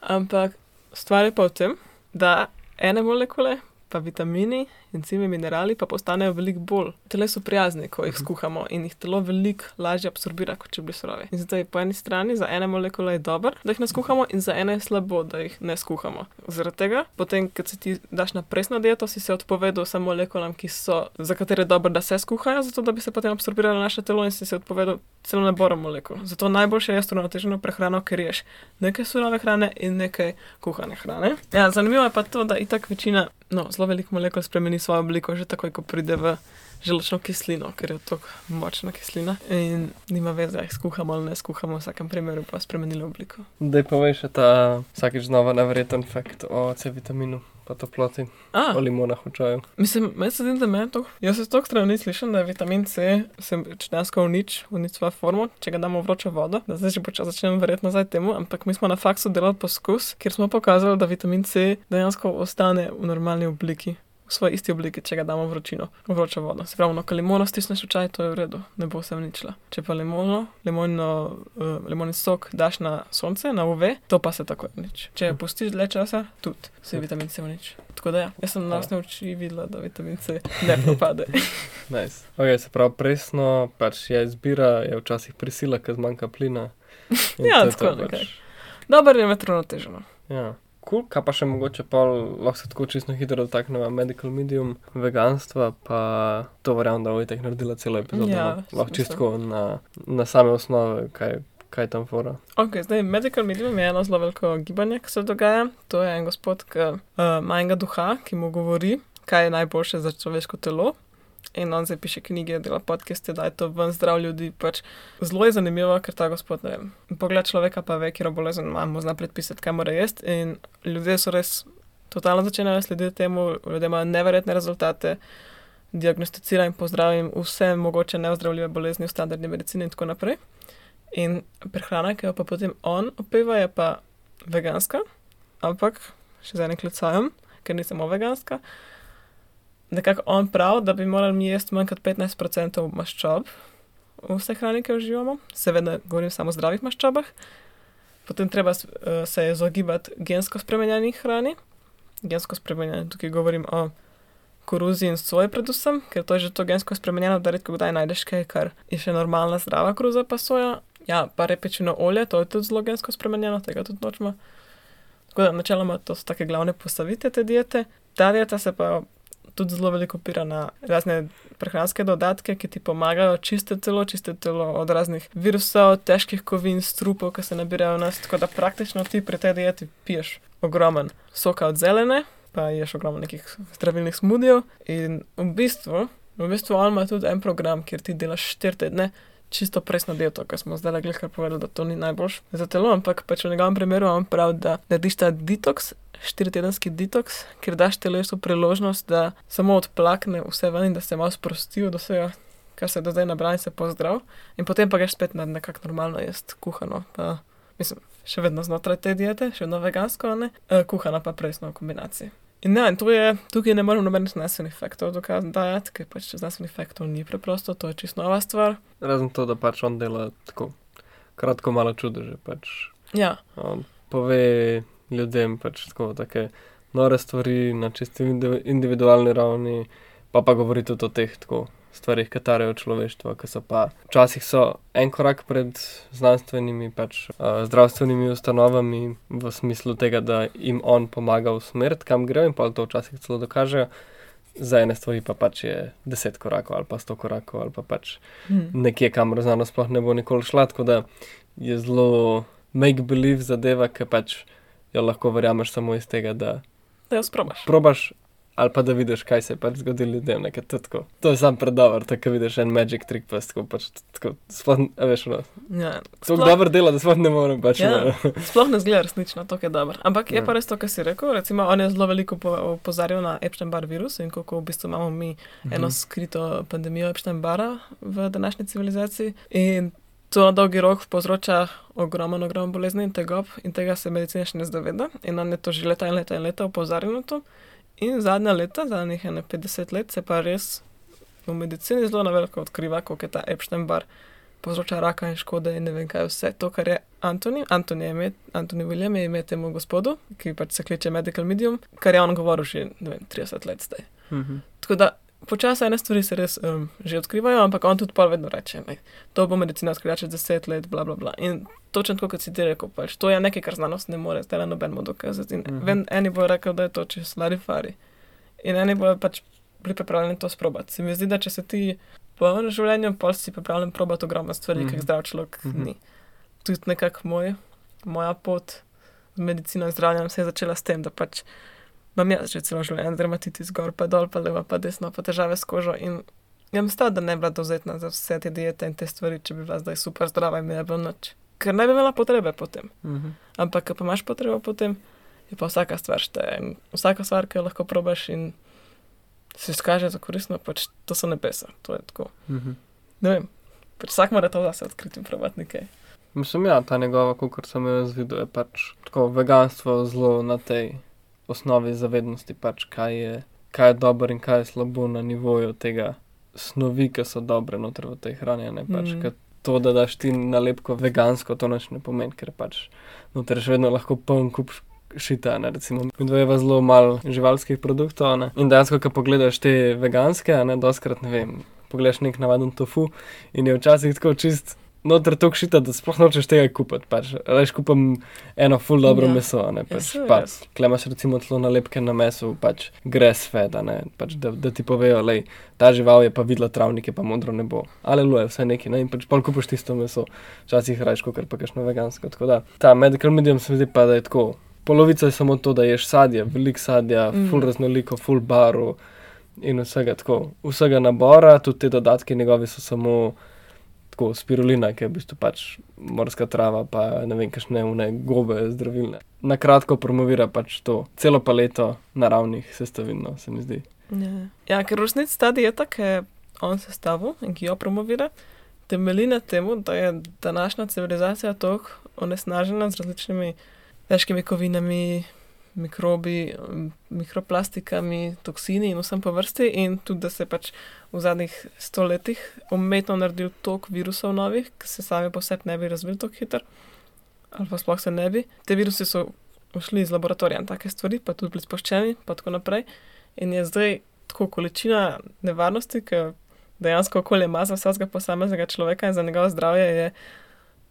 Ampak stvar je pa v tem, da ene molekule, pa vitamini, encimi, minerali pa postanejo veliko bolj telesu prijazni, ko jih Mhm. skuhamo in jih telo veliko lažje absorbira, kot če bi surovi. In je po eni strani za ene molekule je dobro, da jih ne skuhamo, in za ene je slabo, da jih ne skuhamo. Zaradi tega, potem, ko se ti daš na presno dieto, si se odpovedal samo molekulam, ki so, za katere je dobro, da se skuhajo, zato da bi se potem absorbiralo naše telo in si se odpovedal celo naborom molekul. Zato najboljše je uravnoteženo prehrano, ker ješ nekaj surove hrane in nekaj kuhane hrane. Ja, zanimivo je pa to, da itak večina, no, zelo veliko molekul spremeni svojo obliko že takoj, ko pride v želočno kislino, ker je to močna kislina in nima veze, ali skuhamo ali ne skuhamo, v vsakem primeru pa spremenili obliko. Daj povej še ta vsakeč znova neverjeten fakt o C-vitaminu, pa toploti, A, o limonah v čaju. Mislim, meni se zdi, da me to. Jaz se s tog strani slišim, da je vitamin C se dejansko unič, unič svojo formo, če ga damo v vročo vodo. Da zdaj že počasi začnem verjeti nazaj temu, ampak mi smo na faksu delali poskus, kjer smo pokazali, da vitamin C dejansko ostane v normalni obliki. V svoji isti obliki, če ga damo vročino, vročo vodo. Se pravi, no, ko limono stisneš v čaj, to je v redu, ne bo se ničla. Če pa limono, limonno, uh, limoni sok daš na sonce, na UV, to pa se tako nič. Če jo pustiš dlje časa, tudi se je vitamin C unič. Tako da ja, jaz sem na osnovi oči videla, da vitamin C ne propade. Nice. Okay, se pravi, presno pač je izbira, je včasih prisila, ker zmanjka plina. In Ja, tako nekaj. Dobro je metrono teženo. Ja. Cool. Kaj pa še mogoče pa lahko se tako čisto hitro dotaknemo medical medium veganstva, pa to verjamem, da bo itek naredila celo epizodo. Ja, no. lahko čisto na, na same osnove, kaj, kaj tam fora. Ok, zdaj medical medium je eno zelo veliko gibanje, ki se dogaja. To je en gospod, ki uh, ima enega duha, ki mu govori, kaj je najboljše za človeško telo. In on zdaj piše knjige, dela podcaste, da je to ven zdrav ljudi. Pač zelo je zanimivo, ker ta gospod, ne vem, pogled človeka pa ve, kjer bolezen ima, mu zna predpisati, kaj mora jesti. In ljudje so res totalno začenjajo slediti temu, ljudje imajo neverjetne rezultate, diagnosticira in pozdravim vse mogoče neozdravljive bolezni v standardni medicini in tako naprej. In prehrana, ki jo pa potem on opeva, je pa veganska, ampak še z enim klicajem, ker ni samo veganska. Nekako on pravi, da bi morali mi jesti manj kot 15% maščob v vse hrani, ki jo uživamo, seveda govorim samo o zdravih maščobah. Potem treba eh, se izogibati gensko spremenjenih hrani. Gensko spremenjene, tukaj govorim o koruzi in soji predvsem, ker to je že to gensko spremenjeno, da redko kdaj najdeš kaj, kar je še normalna zdrava koruza pa soja. Ja, pa repečino olje, to je tudi zelo gensko spremenjeno, tega tudi nočemo. Tako da načeloma to so take glavne postavitve te diete. Ta dieta se pa tudi zelo veliko opira na razne prehranske dodatke, ki ti pomagajo čistiti telo, čistiti telo od raznih virusov, težkih kovin, strupov, ki se nabirajo v nas. Tako da praktično ti pri tej dieti piješ ogromen soka od zelene, pa ješ ogromno nekih zdravilnih smudijev. In v bistvu, v bistvu on ima tudi en program, kjer ti delaš štiri tedne. Čisto presno dieto, ker smo zdaj le kar povedali, da to ni najboljš za telo, ampak pač v njegovem primeru on pravi, da narediš ta detoks, štiritedenski detoks, ker daš telesu priložnost, da samo odplakne vse ven in da se malo sprosti od vsega, kar se je do zdaj nabralo in se pozdrav. In potem pa greš spet na nekako normalno jesti kuhano. Pa, mislim, še vedno znotraj te diete, še vedno vegansko, ne, e, kuhano pa presno v kombinaciji. In ja, in to je, tukaj ne morem nobenih znanstvenih faktov dokazati, ker pač znanstvenih faktov ni preprosto, to je čisto nova stvar. Razen to, da pač on dela tako kratko malo čudeže. Pač. Ja, On pove ljudem pač tako take nore stvari na čisto indi- individualni ravni, pa pa govori tudi o teh tako stvarih, ki tarejo človeštvo, ki so pa včasih so en korak pred znanstvenimi, pač uh, zdravstvenimi ustanovami v smislu tega, da jim on pomaga usmeriti, kam grejo in pa to včasih celo dokažejo. Za ene stvari pa pač je deset korakov ali pa sto korakov ali pa pač hm. nekje, kamor znanost sploh ne bo nikoli šla, tako da je zelo make-believe zadeva, ki pač jo lahko verjameš samo iz tega, da da jo sprobaš. probaš ali pa da vidiš, kaj se je pač zgodilo ljudem. nekaj to tako. To je sam predober, tako ko vidiš en magic trick, pa tako pač tako, sploh, veš, no, Ja, tako dobro dela, da sploh ne morem pač. Ja. no. Sploh ne zgleda resnično, to je dobro. Ampak je Ja. pa res to, kar si rekel. Recimo, on je zelo veliko po- opozarjal na Epstein-Barr virus in kako v bistvu imamo mi eno Mhm. skrito pandemijo Epstein-Barra v današnji civilizaciji. In to na dolgi rok povzroča ogromen, ogromen bolezni in tegob, in tega se medicina še ne zaveda. In on je to že leta in leta in leta opozarjal na to. In zadnja leta, zadnjih ene 50 let, se pa res v medicini zelo na veliko odkriva, koliko je ta Epstein-Barr povzroča raka in škode in ne vem kaj vse. To, kar je Antoni, Antoni, je ime, Antoni William je ime temu gospodu, ki pač se kliče Medical Medium, kar je on govoril že ne vem, 30 let zdaj. Mhm. Tako da počasi ene stvari se res um, že odkrivajo, ampak on tudi pol vedno reče, da to bo medicina odkrila čez 10 let, bla bla bla. In točno tako, kot si ti rekel, pač, to je nekaj, kar znanost ne more, zdaj nobenemu dokazati. In Mhm. mm -hmm. eni bojo rekli, da je to čez larifari. In eni bojo pač bili pripravljeni to sprobati. Se mi zdi, da če se ti po enem življenju, pol si pripravljen probati ogromno stvari, mm -hmm. ki Mhm. jih zdrav človek mm Mhm. -hmm. ni. Tudi nekako moj, moja pot z medicino in zdravljenjem se je začela s tem, da pač imam jaz že celo življenje dermatitis gor, pa dol, pa levo, pa desno, pa težave s kožo. In jaz mislim, da ne bi bila dovzetna za vse te diete in te stvari, če bi bila zdaj super zdrava in ne bi bilo nič. Ker ne bi imela potrebe potem. Mhm. Ampak, ko pa imaš potrebo potem, je pa vsaka stvar šteje. In vsaka stvar, ki jo lahko probaš in se izkaže za koristno, pač to so nebesa. To je tako. Mhm. Ne vem, pač vsak mora to zase odkriti in probati nekaj. Mislim, ja, ta njegova, kot sem jo jaz videl, je pač tako veganstvo zelo na tej osnovi zavednosti, pač kaj je, kaj je dobro in kaj je slabo na nivoju tega snovi, ki so dobre noter v tej hrani. Ne, pač, mm. To, da daš ti nalepko vegansko, to nič ne pomeni, ker pač noter še vedno lahko poln kup šita. Ne, recimo, mi dvojeva zelo malo živalskih produktov. Ne, in dejansko, ko pogledaš te veganske, ne, doskrat ne vem. Pogledaš nek navaden tofu in je včasih tako čist noter to šita, da sploh nočeš tega kupiti. Pač. Reš kupam eno full dobro Ja. meso, ne pač. saj pa, res. klemaš recimo tlo nalepke na mesu, pač grass fed, a ne, pač, da, da ti povejo, lej, ta žival je pa videla travnike, pa modro nebo. Aleluja, vse neki, ne, in pač pol kupiš tisto meso, včasih rajš kot pa kakšno vegansko. Tako da ta medical medium se mi zdi pa, da je tako. Polovica je samo to, da ješ sadje, veliko sadja, mm. full raznoliko, full baru in vsega tako. Vsega nabora, tudi te dodatke njegovi so samo tako spirulina, ki je v bistvu pač morska trava, pa ne vem, kakšne une gobe zdravilne. Na kratko promovira pač to celo paleto naravnih sestavin, no, se mi zdi. Ja, ja ker v resnici ta dieta, ki je on sestavil in ki jo promovira, temelji na tem, da je današnja civilizacija tako onesnažena z različnimi težkimi kovinami, mikrobi, mikroplastikami, toksini in vsem po vrsti, in tudi, da se pač v zadnjih stoletjih umetno naredil tok virusov novih, ki se sami po sebi ne bi razvili tako hitro, ali pa sploh se ne bi. Te virusi so ušli iz laboratorija in take stvari, pa tudi bili sproščeni, pa tako naprej. In je zdaj tako količina nevarnosti, ki dejansko okolje ima za vsakega posameznega človeka in za njegovo zdravje, je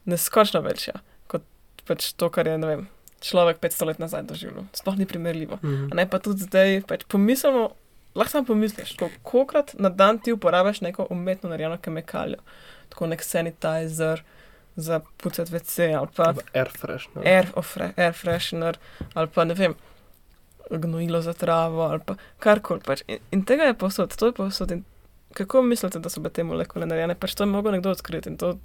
neskočno večja kot pač to, kar je vem, človek 500 let nazaj doživel. Sploh ni primerljivo. Mhm. Ne pa tudi zdaj, pač pomislimo. Lahko samo pomisliš, kolikokrat na dan ti uporabiš neko umetno narejeno kemikalijo, tako nek sanitizer za pucati WC ali pa Air fresh. No. air, ofre, air freshener ali pa ne vem, gnojilo za travo ali pa karkoli. Pač. In, in tega je posod, to je posod. In kako mislite, da so bile te molekule narejene? Pač to je mogel nekdo odkriti in to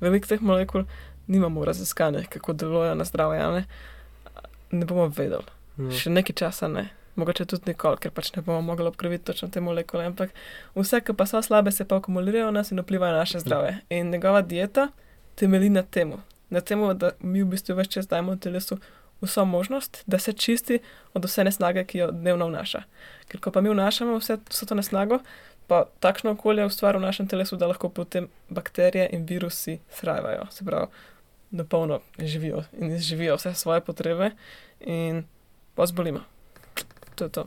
veliko teh molekul nimamo raziskanih, kako delujejo na zdravje. a Ne? ne bomo vedeli, Mhm. še nekaj časa ne. Mogoče tudi nikoli, ker pač ne bomo mogli obkriviti točno te molekule, ampak vse, ki pa so slabe, se pa akumulirajo v nas in vplivajo na naše zdravje. In njegova dieta temelji na tem, na tem, da mi v bistvu več čas dajemo telesu vso možnost, da se čisti od vse nesnage, ki jo dnevno vnaša. Ker ko pa mi vnašamo vse, vso to nesnago, pa takšno okolje ustvari v našem telesu, da lahko potem bakterije in virusi srajvajo, se pravi, na polno živijo in izživijo vse svoje potrebe in pa zbolimo. To je to.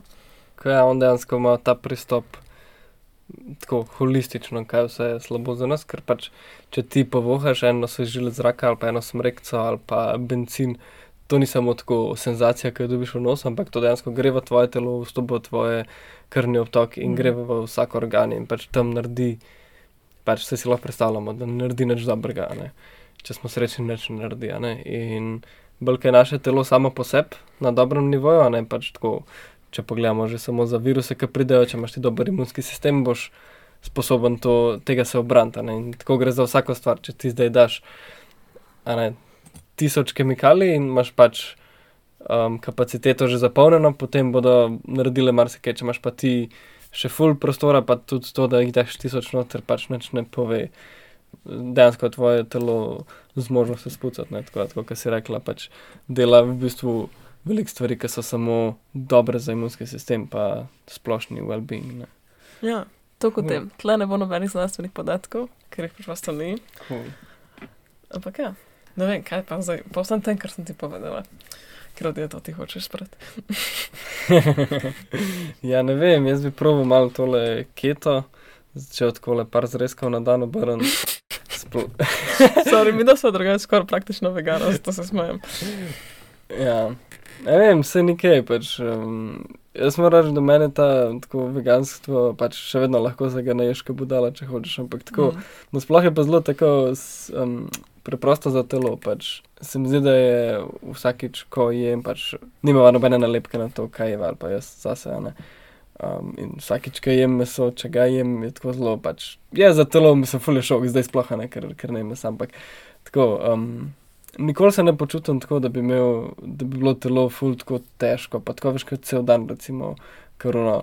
Ko je on dejansko ima ta pristop tako holistično, kaj vse je slabo za nas, ker pač, če ti povohaš eno svežilo zraka ali pa eno smrekco ali pa benzin, to ni samo tako senzacija, ki jo dobiš v nos, ampak to dejansko gre v tvoje telo, vstopa v tvoje krvni obtok in Mhm. gre v vsak organ in pač tam naredi, pač vse si lahko predstavljamo, da naredi nič dobrega, ne. Če smo srečni, nič ne naredi. Ne? In bolj je naše telo samo po sebi na dobrem nivoju, ne pač tako če pogledamo že samo za viruse, ki pridejo, če imaš ti dober imunski sistem, boš sposoben to, tega se obraniti. a ne. In tako gre za vsako stvar. Če ti zdaj daš ne, tisoč kemikalij in imaš pač um, kapaciteto že zapolnjeno, potem bodo naredile marsikaj. Če imaš pa ti še full prostora, pa tudi to, da jih daš tisoč noter, pač nič ne pove. Dejansko je tvoje telo zmožno se spucati, ne, tako, tako kot si rekla, pač dela v bistvu veliko stvari, ki so samo dobre za imunski sistem, pa splošni well-being. Ne. Ja, to kot Ja. tem. Tle ne bo nobenih znanstvenih podatkov, ker jih pač to ni. Cool. Ampak ja, ne vem, kaj pa zdaj. Pa vsem tem, kar sem ti povedala. Ker od to ti hočeš sprati. ja, ne vem, jaz bi proval malo tole keto, začel tako le par zrezkov na dan obrn. Sorry, mi da smo drugače skoraj praktično vegano, zato se smejem. ja, ne vem, vse nekaj, pač. Um, jaz moram reči, da meni ta tako veganstvo, pač še vedno lahko se ga naješ, ko budala, če hočeš, ampak tako. Mm. No, sploh je pa zelo tako um, preprosto za telo. Pač. Se mi zdi, da je vsakič, ko jem, pač nima nobene nalepke na to, kaj je ali pa jaz zase. ne. Um, in vsakič, ko jem meso, če ga jem, je tako zelo. Pač, je za telo, mislim, fulje šok, zdaj sploh ne, ker, ker ne mesa. Ampak tako. Um, Nikoli se ne počutim tako, da bi, imel, da bi bilo telo ful tako težko. Pa tako veš, kot cel dan, recimo, korona.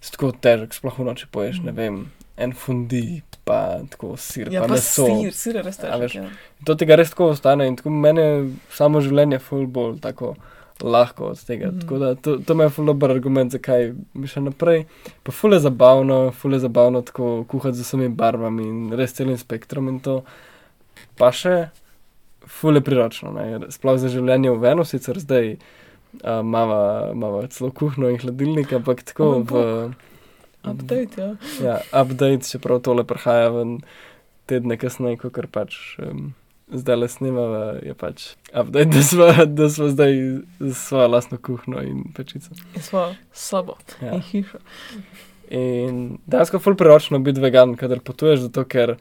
Si tako težek, sploh v noči poješ, ne vem, en fundi, pa tako sir, Ja, pa pa meso. sir, sir je res težek. Ja. To tega res tako ostane in tako meni je samo življenje ful bolj tako lahko od tega. Mm. Tako da to, to me je ful dober argument, zakaj bi še naprej. Pa ful je zabavno, ful je zabavno tako kuhati z vsemi barvami in res celim spektrom in to. Pa še ful je priročno, ne? sploh za življenje v Venu, sicer zdaj uh, mava celo kuhno in hladilnik, ampak tako O moj v. Update, ja. Ja, update, čeprav tole prihaja ven tedne kasneje, kot kar pač um, zdaj le snimava, je pač update, da smo, da smo zdaj svojo lastno kuhno in pečico. In svojo sobo Ja. in hišo. In dejansko ful priročno biti vegan, kadar potuješ, zato ker,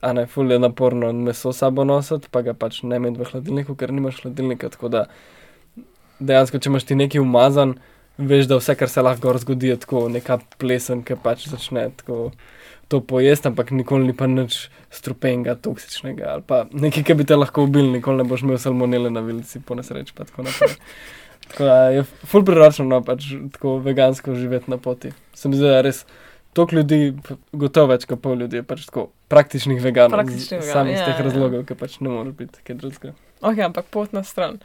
a ne, ful je naporno meso sabo nositi, pa ga pač ne imeti v hladilniku, ker nimaš hladilnika, tako da dejansko, če imaš ti neki umazan, veš, da vse, kar se lahko zgodi, je tako neka plesen, ki pač začne tako to pojesti, ampak nikoli ni pa nič strupenega, toksičnega ali pa nekaj, ki bi te lahko ubil, nikoli ne boš imel salmonele na vilici, po nesreči pa tako naprej. Tako da je ful priročno, no, pač tako vegansko živeti na poti. Se mi zdi, da je res toliko ljudi, gotovo več kot pol ljudi, je pač tako praktičnih veganov. Praktičnih veganov, Sam iz ja, teh ja. razlogov, ker pač ne moreš biti kaj drugega. Ok, ampak pot na stran.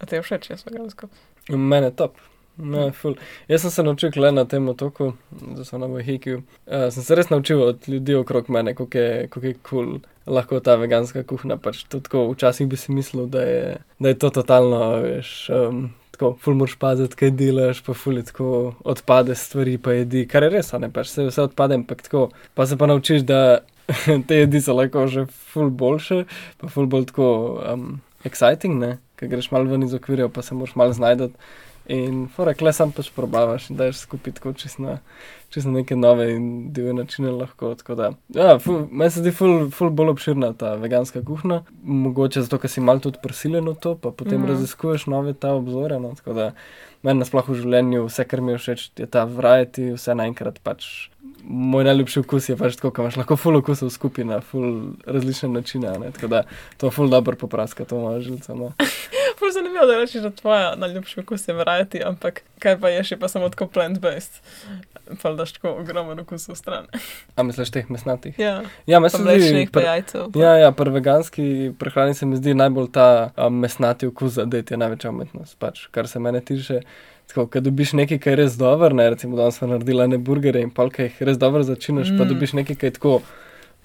A ti je všeč, jaz vegansko? Mene top. Ne, ful. Jaz sem se naučil le na tem otoku, da sem na Bohikiju. Uh, sem se res naučil od ljudi okrog mene, kako je kul cool lahko ta veganska kuhna. Pač tako, včasih bi si mislil, da je, da je to totalno, veš, um, tako, ful moraš paziti, kaj delaš, pa ful je tako odpade stvari, pa jedi, kar je res, ne pač se vse odpade, ampak tako. Pa se pa naučiš, da te jedi so lahko že ful boljše, pa ful bolj tako um, exciting, ne, ker greš malo ven iz okvirja, pa se moraš malo znajdati. In forek, le sam pač probavaš in daš skupaj tako čist na, čist na neke nove in divje načine lahko. Tako da, ja, ful- meni se zdi ful, ful bolj obširna ta veganska kuhna. Mogoče zato, ker si mal tudi prisiljen v to, pa potem mm. raziskuješ nove ta obzore. No, tako da, meni nasploh v življenju vse, kar mi je všeč, je ta variety, vse naenkrat pač. Moj najljubši okus je pač tako, da imaš lahko ful okusov skupaj na ful različne načine. a Ne? Tako da to je ful dobro popraska, to moja žilca. No. Ful zanimivo, da rečeš, da tvoja najljubša okus je variety, ampak kaj pa je pa samo tako plant-based. Pa daš tako ogromen okus v stran. A misliš teh mesnatih? Ja, Ja, zdi, mlečnih, pri- jajcev. pa- Ja, ja, pri veganski prehrani se mi zdi najbolj ta um, mesnati okus, da je največja umetnost. Pač, kar se mene tiče, tako, ko dobiš nekaj, kar je res dobro, ne, recimo danes smo naredili ne burgerje in pol, ki jih res dobro začiniš, mm. pa dobiš nekaj, ki je tako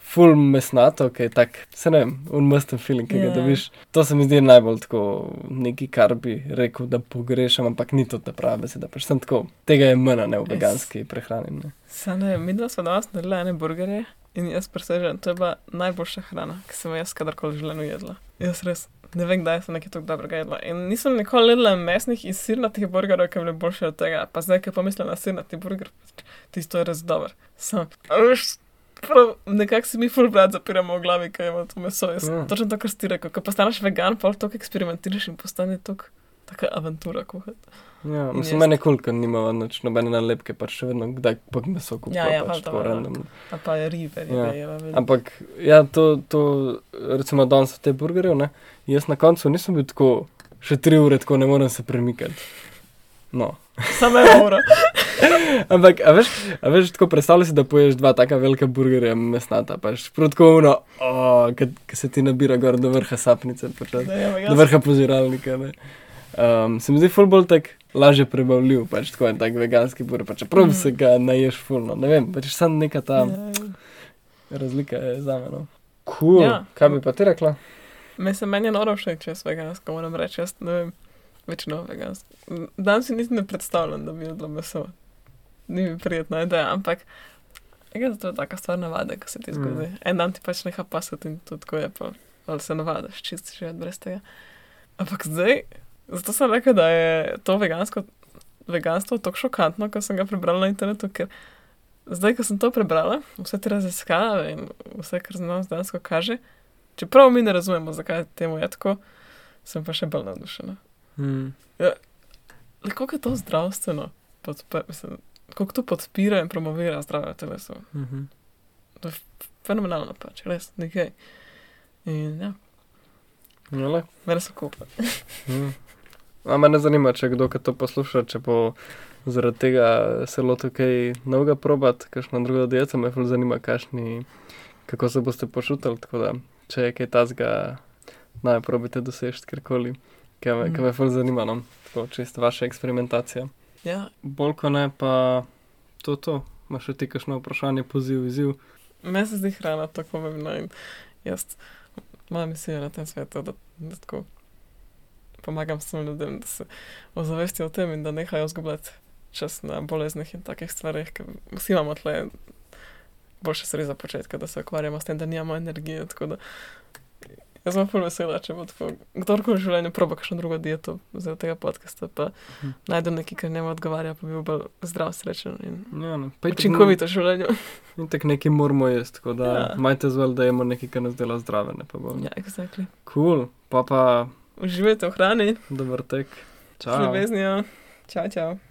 full mesnato, ki je tak, se ne vem, unmusten feeling, ki ga Ja. dobiš. To se mi zdi najbolj tako nekaj, kar bi rekel, da pogrešam, ampak ni to ta prava beseda. Pač sem tako, tega je manj, ne v veganski prehrani. Ne. Saj ne, mi dva smo danes naredili ene burgerje in jaz presežem, to je bila najboljša hrana, ki sem jo jaz kadarkoli v življenju jedla. Jaz res ne vem, kdaj sem nekaj tako dobrega jedla. In nisem nikoli jedla mesnih in sirnatih burgerjev, ki bi bili boljši od tega. Pa zdaj, ko pomislim na sirnati burger, tisto je res dober. Sam, veš, prav, nekako si mi full brat zapiramo v glavi, ko imamo to meso. Jaz, Ja. Točno to, kar si rekel, ko postaneš vegan, pa to eksperimentiraš in postane to taka avantura kuhati. Ja, mislim, meni je kul, ker nimamo nič nobene nalepke, pač še vedno kdaj pa meso kupujemo. Ja, ja, pač tako valjda. random. A pa je ribe, ribe Ja. je veliko. Ampak, ja, to, to recimo danes v te burgerje, ne, jaz na koncu nisem bil tako, še tri ure tako ne morem se premikati. No. Samo je ura. Ampak, a veš, a veš, tako predstavljaj si, da poješ dva taka velika burgerja mesnata, pač protkovno, ki se ti nabira gor do vrha sapnice, počas, Ne, ampak do vrha požiralnika. Ne. Um, se mi zdi ful bolj tak lažje prebavljiv, pač tako je tak veganski burger, pač čeprav Mhm. se ga naješ fulno, ne vem, pač samo neka ta Ja, razlika je za me. No. Cool. Ja. Ja. Kaj bi pa ti rekla? Mislim, meni je noro všeč, če jaz vegansko moram reči, jaz ne vem, večino vegansko. Danes si niti ne predstavljam, da bi jedla meso. Ni mi prijetna ideja, ampak ja, to je taka stvar navade, ko se ti Mm. zgodi. Mm. En dan ti pač neha pasati in to tako je, pa ali se navadaš, čisto živeti brez tega. Ampak zdaj, zato sem rekel, da je to vegansko, veganstvo tako šokantno, ko sem ga prebrala na internetu, ker zdaj, ko sem to prebrala, vse te raziskave in vse, kar znanost dejansko kaže, čeprav mi ne razumemo, zakaj temu je tako, sem pa še bolj navdušena. Hmm. Le koliko je to zdravstveno, podpe, mislim, koliko to podpira in promovira zdrave teleso. Mhm. Fenomenalno pač, res, nekaj. In ja, mene so kupa. Mhm. A me ne zanima, če kdo, ki to posluša, če bo zaradi tega se lotil kaj novega probat, kakšna druga dieta, me ful zanima, kakšni, kako se boste počutili, tako da, če je kaj tazga, naj probite doseči kjerkoli, kaj me, mm. me ful zanima, no, tako čisto vaša eksperimentacija. Ja, Bolj ko ne, pa to, to, imaš še ti kakšno vprašanje, poziv, izziv. meni se zdi hrana tako pomembna in jaz, moja misija na tem svetu, da, da tako pomagam vsem ljudem, da se ozavestijo o tem in da nehajo zgubljati čas na boleznih in takih stvarih, ker vsi imamo tle boljše stvari za početka, da se ukvarjamo s tem, da nimamo energije, tako da jaz sem ful vesela, če bo tako, kdorkoli v življenju proba kakšno drugo dieto zaradi tega podcasta, pa Mhm. najde nekaj, kar njemu odgovarja, pa bi bil bolj zdrav, srečen in Ja, no, učinkovito v življenju. In tako nekaj moramo jesti, tako da ja. majte zvel, da jemo nekaj, kar nas dela zdrave, ne pa bolj. Ja, exactly. Cool, pa pa Uživajte v hrani, dober tek. z Čau. ljubeznijo. Čau, čau.